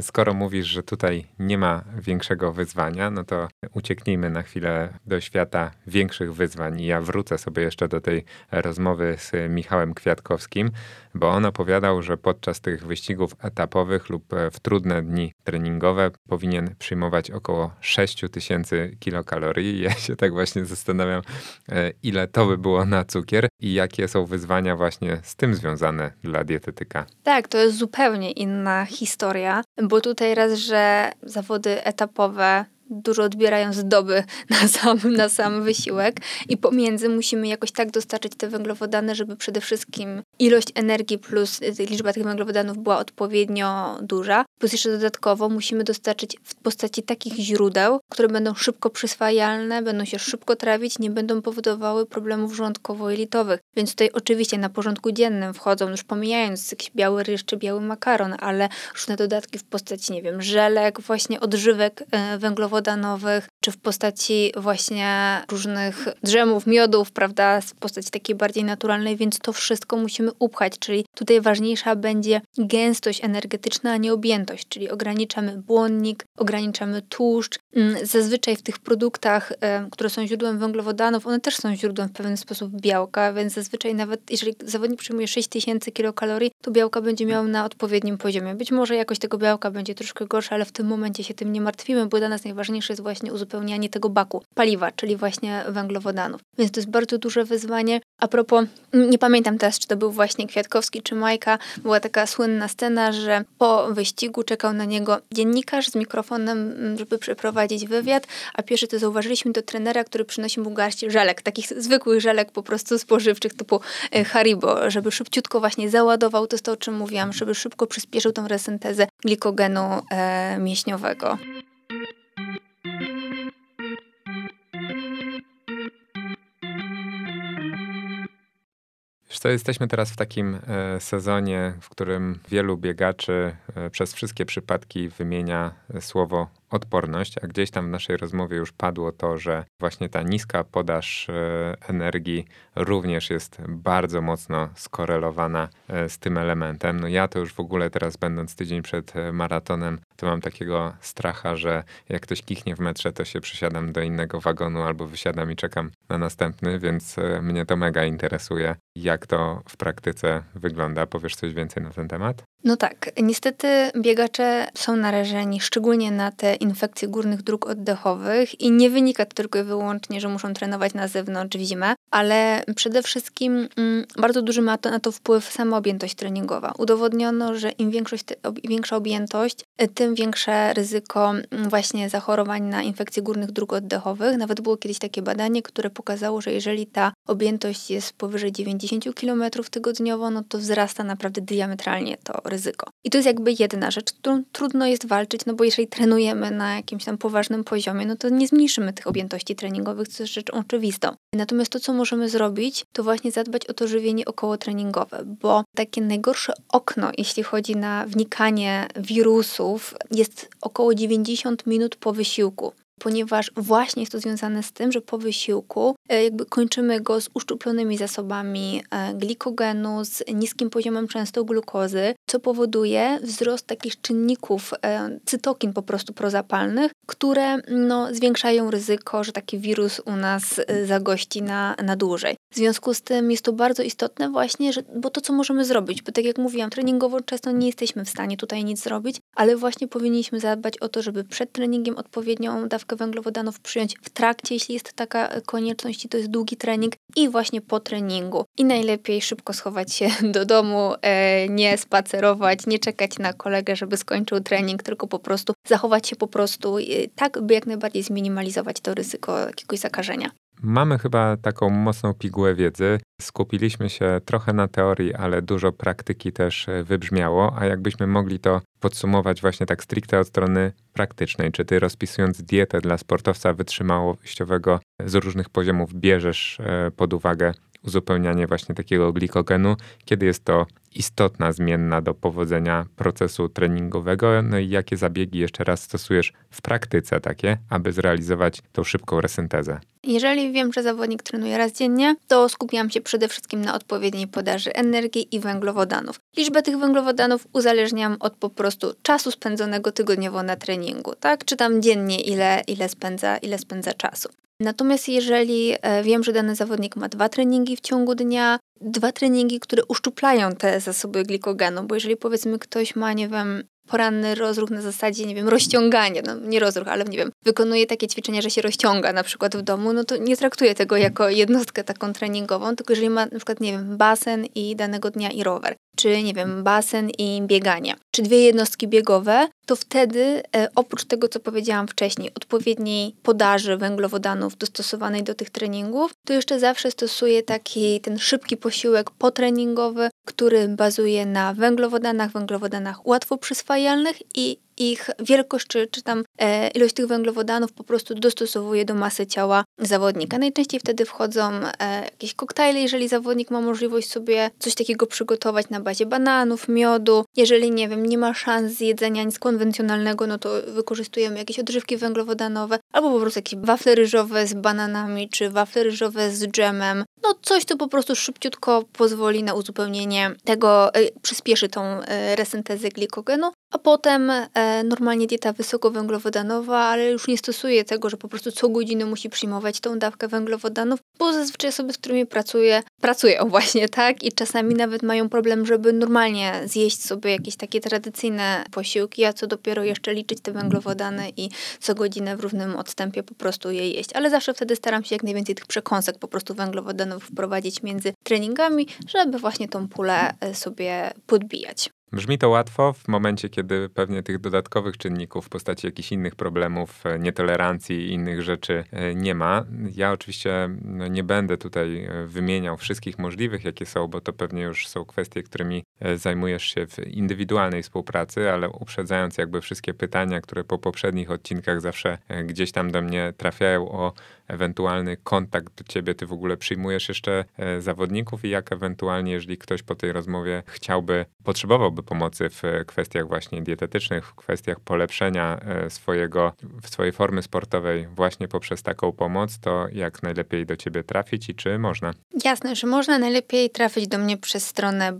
Skoro mówisz, że tutaj nie ma większego wyzwania, no to ucieknijmy na chwilę do świata większych wyzwań. I ja wrócę sobie jeszcze do tej rozmowy z Michałem Kwiatkowskim, bo on opowiadał, że podczas tych wyścigów etapowych lub w trudne dni treningowe powinien przyjmować około 6 tysięcy kilokalorii. Ja się tak właśnie zastanawiam, e, ile to by było na cukier i jakie są wyzwania właśnie z tym związane dla dietetyka. Tak, to jest zupełnie inna historia, bo tutaj raz, że zawody etapowe dużo odbierają z doby <laughs> na sam, na sam wysiłek i pomiędzy musimy jakoś tak dostarczyć te węglowodany, żeby przede wszystkim ilość energii plus liczba tych węglowodanów była odpowiednio duża. Plus jeszcze dodatkowo musimy dostarczyć w postaci takich źródeł, które będą szybko przyswajalne, będą się szybko trawić, nie będą powodowały problemów żołądkowo-jelitowych. Więc tutaj oczywiście na porządku dziennym wchodzą, już pomijając jakiś biały ryż czy biały makaron, ale różne dodatki w postaci, nie wiem, żelek, właśnie odżywek e, węglowodanów, wodanowych, czy w postaci właśnie różnych drzemów, miodów, prawda, w postaci takiej bardziej naturalnej, więc to wszystko musimy upchać, czyli tutaj ważniejsza będzie gęstość energetyczna, a nie objętość, czyli ograniczamy błonnik, ograniczamy tłuszcz. Mm, zazwyczaj w tych produktach, które są źródłem węglowodanów, one też są źródłem w pewien sposób białka, więc zazwyczaj nawet jeżeli zawodnik przyjmuje 6000 kilokalorii, to białka będzie miał na odpowiednim poziomie. Być może jakość tego białka będzie troszkę gorsza, ale w tym momencie się tym nie martwimy, bo dla nas najważniejsze jest właśnie uzupełnianie tego baku paliwa, czyli właśnie węglowodanów. Więc to jest bardzo duże wyzwanie. A propos, nie pamiętam teraz, czy to był właśnie Kwiatkowski czy Majka, była taka słynna scena, że po wyścigu czekał na niego dziennikarz z mikrofonem, żeby przeprowadzić wywiad, a pierwszy to zauważyliśmy do trenera, który przynosi mu garść żelek, takich zwykłych żelek po prostu spożywczych typu e, Haribo, żeby szybciutko właśnie załadował, to jest to, o czym mówiłam, żeby szybko przyspieszył tą resyntezę glikogenu e, mięśniowego. Co, jesteśmy teraz w takim e, sezonie, w którym wielu biegaczy e, przez wszystkie przypadki wymienia słowo odporność, a gdzieś tam w naszej rozmowie już padło to, że właśnie ta niska podaż e, energii również jest bardzo mocno skorelowana e, z tym elementem. No ja to już w ogóle teraz będąc tydzień przed e, maratonem, to mam takiego stracha, że jak ktoś kichnie w metrze, to się przesiadam do innego wagonu albo wysiadam i czekam na następny, więc mnie to mega interesuje, jak to w praktyce wygląda. Powiesz coś więcej na ten temat? No tak, niestety biegacze są narażeni szczególnie na te infekcje górnych dróg oddechowych i nie wynika to tylko i wyłącznie, że muszą trenować na zewnątrz w zimę, ale przede wszystkim mm, bardzo duży ma to, na to wpływ sama objętość treningowa. Udowodniono, że im większa objętość, tym większe ryzyko mm, właśnie zachorowań na infekcje górnych dróg oddechowych. Nawet było kiedyś takie badanie, które pokazało, że jeżeli ta objętość jest powyżej 90 km tygodniowo, no to wzrasta naprawdę diametralnie to ryzyko. I to jest jakby jedna rzecz, którą trudno jest walczyć, no bo jeżeli trenujemy na jakimś tam poważnym poziomie, no to nie zmniejszymy tych objętości treningowych, co jest rzeczą oczywistą. Natomiast to, co możemy zrobić, to właśnie zadbać o to żywienie okołotreningowe, bo takie najgorsze okno, jeśli chodzi na wnikanie wirusów, jest około 90 minut po wysiłku ponieważ właśnie jest to związane z tym, że po wysiłku e, jakby kończymy go z uszczuplonymi zasobami e, glikogenu, z niskim poziomem często glukozy, co powoduje wzrost takich czynników e, cytokin po prostu prozapalnych, które no, zwiększają ryzyko, że taki wirus u nas zagości na, na dłużej. W związku z tym jest to bardzo istotne właśnie, że, bo to co możemy zrobić, bo tak jak mówiłam, treningowo często nie jesteśmy w stanie tutaj nic zrobić, ale właśnie powinniśmy zadbać o to, żeby przed treningiem odpowiednią dawkę węglowodanów przyjąć w trakcie, jeśli jest taka konieczność i to jest długi trening i właśnie po treningu. I najlepiej szybko schować się <laughs> do domu, e, nie spacerować, nie czekać na kolegę, żeby skończył trening, tylko po prostu zachować się po prostu tak, by jak najbardziej zminimalizować to ryzyko jakiegoś zakażenia. Mamy chyba taką mocną pigułę wiedzy. Skupiliśmy się trochę na teorii, ale dużo praktyki też e, wybrzmiało. A jakbyśmy mogli to podsumować właśnie tak stricte od strony praktycznej, czy ty rozpisując dietę dla sportowca wytrzymałościowego z różnych poziomów bierzesz e, pod uwagę uzupełnianie właśnie takiego glikogenu, kiedy jest to istotna zmienna do powodzenia procesu treningowego, no i jakie zabiegi jeszcze raz stosujesz w praktyce takie, aby zrealizować tą szybką resyntezę? Jeżeli wiem, że zawodnik trenuje raz dziennie, to skupiam się przede wszystkim na odpowiedniej podaży energii i węglowodanów. Liczbę tych węglowodanów uzależniam od po prostu czasu spędzonego tygodniowo na treningu, tak? Czy tam dziennie ile, ile, spędza, ile spędza czasu. Natomiast jeżeli e, wiem, że dany zawodnik ma dwa treningi w ciągu dnia, dwa treningi, które uszczuplają te zasoby glikogenu, bo jeżeli powiedzmy ktoś ma, nie wiem, poranny rozruch na zasadzie, nie wiem, rozciągania, no nie rozruch, ale nie wiem, wykonuje takie ćwiczenia, że się rozciąga na przykład w domu, no to nie traktuje tego jako jednostkę taką treningową, tylko jeżeli ma na przykład, nie wiem, basen i danego dnia i rower, czy nie wiem, basen i bieganie, czy dwie jednostki biegowe, to wtedy e, oprócz tego, co powiedziałam wcześniej, odpowiedniej podaży węglowodanów dostosowanej do tych treningów, to jeszcze zawsze stosuję taki ten szybki posiłek potreningowy, który bazuje na węglowodanach, węglowodanach łatwo przyswajalnych i ich wielkość czy, czy tam e, ilość tych węglowodanów po prostu dostosowuje do masy ciała zawodnika. Najczęściej wtedy wchodzą e, jakieś koktajle, jeżeli zawodnik ma możliwość sobie coś takiego przygotować na bazie bananów, miodu. Jeżeli, nie wiem, nie ma szans zjedzenia nic konwencjonalnego, no to wykorzystujemy jakieś odżywki węglowodanowe albo po prostu jakieś wafle ryżowe z bananami, czy wafle ryżowe z dżemem. No coś, co po prostu szybciutko pozwoli na uzupełnienie tego, e, przyspieszy tą e, resyntezę glikogenu, a potem e, normalnie dieta wysokowęglowodanowa, ale już nie stosuje tego, że po prostu co godzinę musi przyjmować tą dawkę węglowodanów, bo zazwyczaj osoby, z którymi pracuję, pracują <laughs> właśnie tak i czasami nawet mają problem, żeby normalnie zjeść sobie jakieś takie tradycyjne posiłki, a co dopiero jeszcze liczyć te węglowodany i co godzinę w równym odstępie po prostu je jeść. Ale zawsze wtedy staram się jak najwięcej tych przekąsek po prostu węglowodanów wprowadzić między treningami, żeby właśnie tą pulę e, sobie podbijać. Brzmi to łatwo w momencie, kiedy pewnie tych dodatkowych czynników w postaci jakichś innych problemów, e, nietolerancji i innych rzeczy e, nie ma. Ja oczywiście no, nie będę tutaj e, wymieniał wszystkich możliwych, jakie są, bo to pewnie już są kwestie, którymi zajmujesz się w indywidualnej współpracy, ale uprzedzając jakby wszystkie pytania, które po poprzednich odcinkach zawsze gdzieś tam do mnie trafiają o ewentualny kontakt do ciebie? Ty w ogóle przyjmujesz jeszcze e, zawodników i jak ewentualnie, jeżeli ktoś po tej rozmowie chciałby, potrzebowałby pomocy w kwestiach właśnie dietetycznych, w kwestiach polepszenia e, swojego, swojej formy sportowej właśnie poprzez taką pomoc, to jak najlepiej do ciebie trafić i czy można? Jasne, że można najlepiej trafić do mnie przez stronę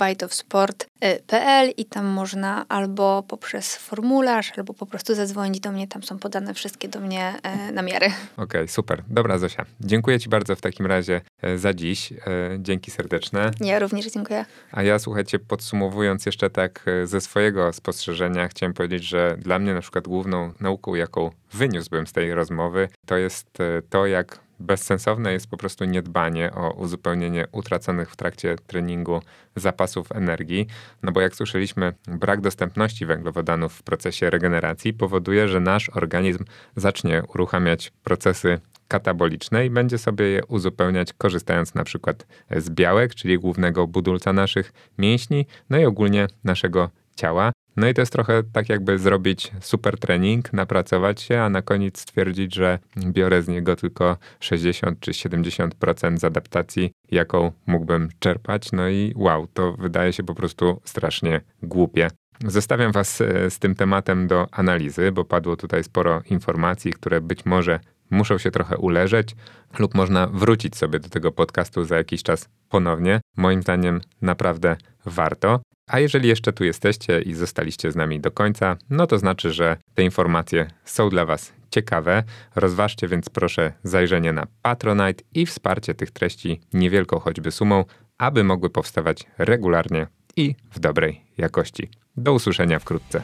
biteofsport.pl i tam można albo poprzez formularz, albo po prostu zadzwonić do mnie, tam są podane wszystkie do mnie e, namiary. Okej, okay, super. Dobra Zosia, dziękuję Ci bardzo w takim razie e, za dziś. E, dzięki serdeczne. Ja również dziękuję. A ja słuchajcie, podsumowując jeszcze tak ze swojego spostrzeżenia, chciałem powiedzieć, że dla mnie na przykład główną nauką, jaką wyniósłbym z tej rozmowy, to jest to, jak bezsensowne jest po prostu niedbanie o uzupełnienie utraconych w trakcie treningu zapasów energii, no bo jak słyszeliśmy, brak dostępności węglowodanów w procesie regeneracji powoduje, że nasz organizm zacznie uruchamiać procesy kataboliczne i będzie sobie je uzupełniać, korzystając na przykład z białek, czyli głównego budulca naszych mięśni, no i ogólnie naszego ciała. No i to jest trochę tak, jakby zrobić super trening, napracować się, a na koniec stwierdzić, że biorę z niego tylko 60 czy 70% z adaptacji, jaką mógłbym czerpać. No i wow, to wydaje się po prostu strasznie głupie. Zostawiam Was e, z tym tematem do analizy, bo padło tutaj sporo informacji, które być może muszą się trochę uleżeć, lub można wrócić sobie do tego podcastu za jakiś czas ponownie. Moim zdaniem naprawdę warto. A jeżeli jeszcze tu jesteście i zostaliście z nami do końca, no to znaczy, że te informacje są dla Was ciekawe. Rozważcie więc proszę zajrzenie na Patronite i wsparcie tych treści niewielką choćby sumą, aby mogły powstawać regularnie i w dobrej jakości. Do usłyszenia wkrótce.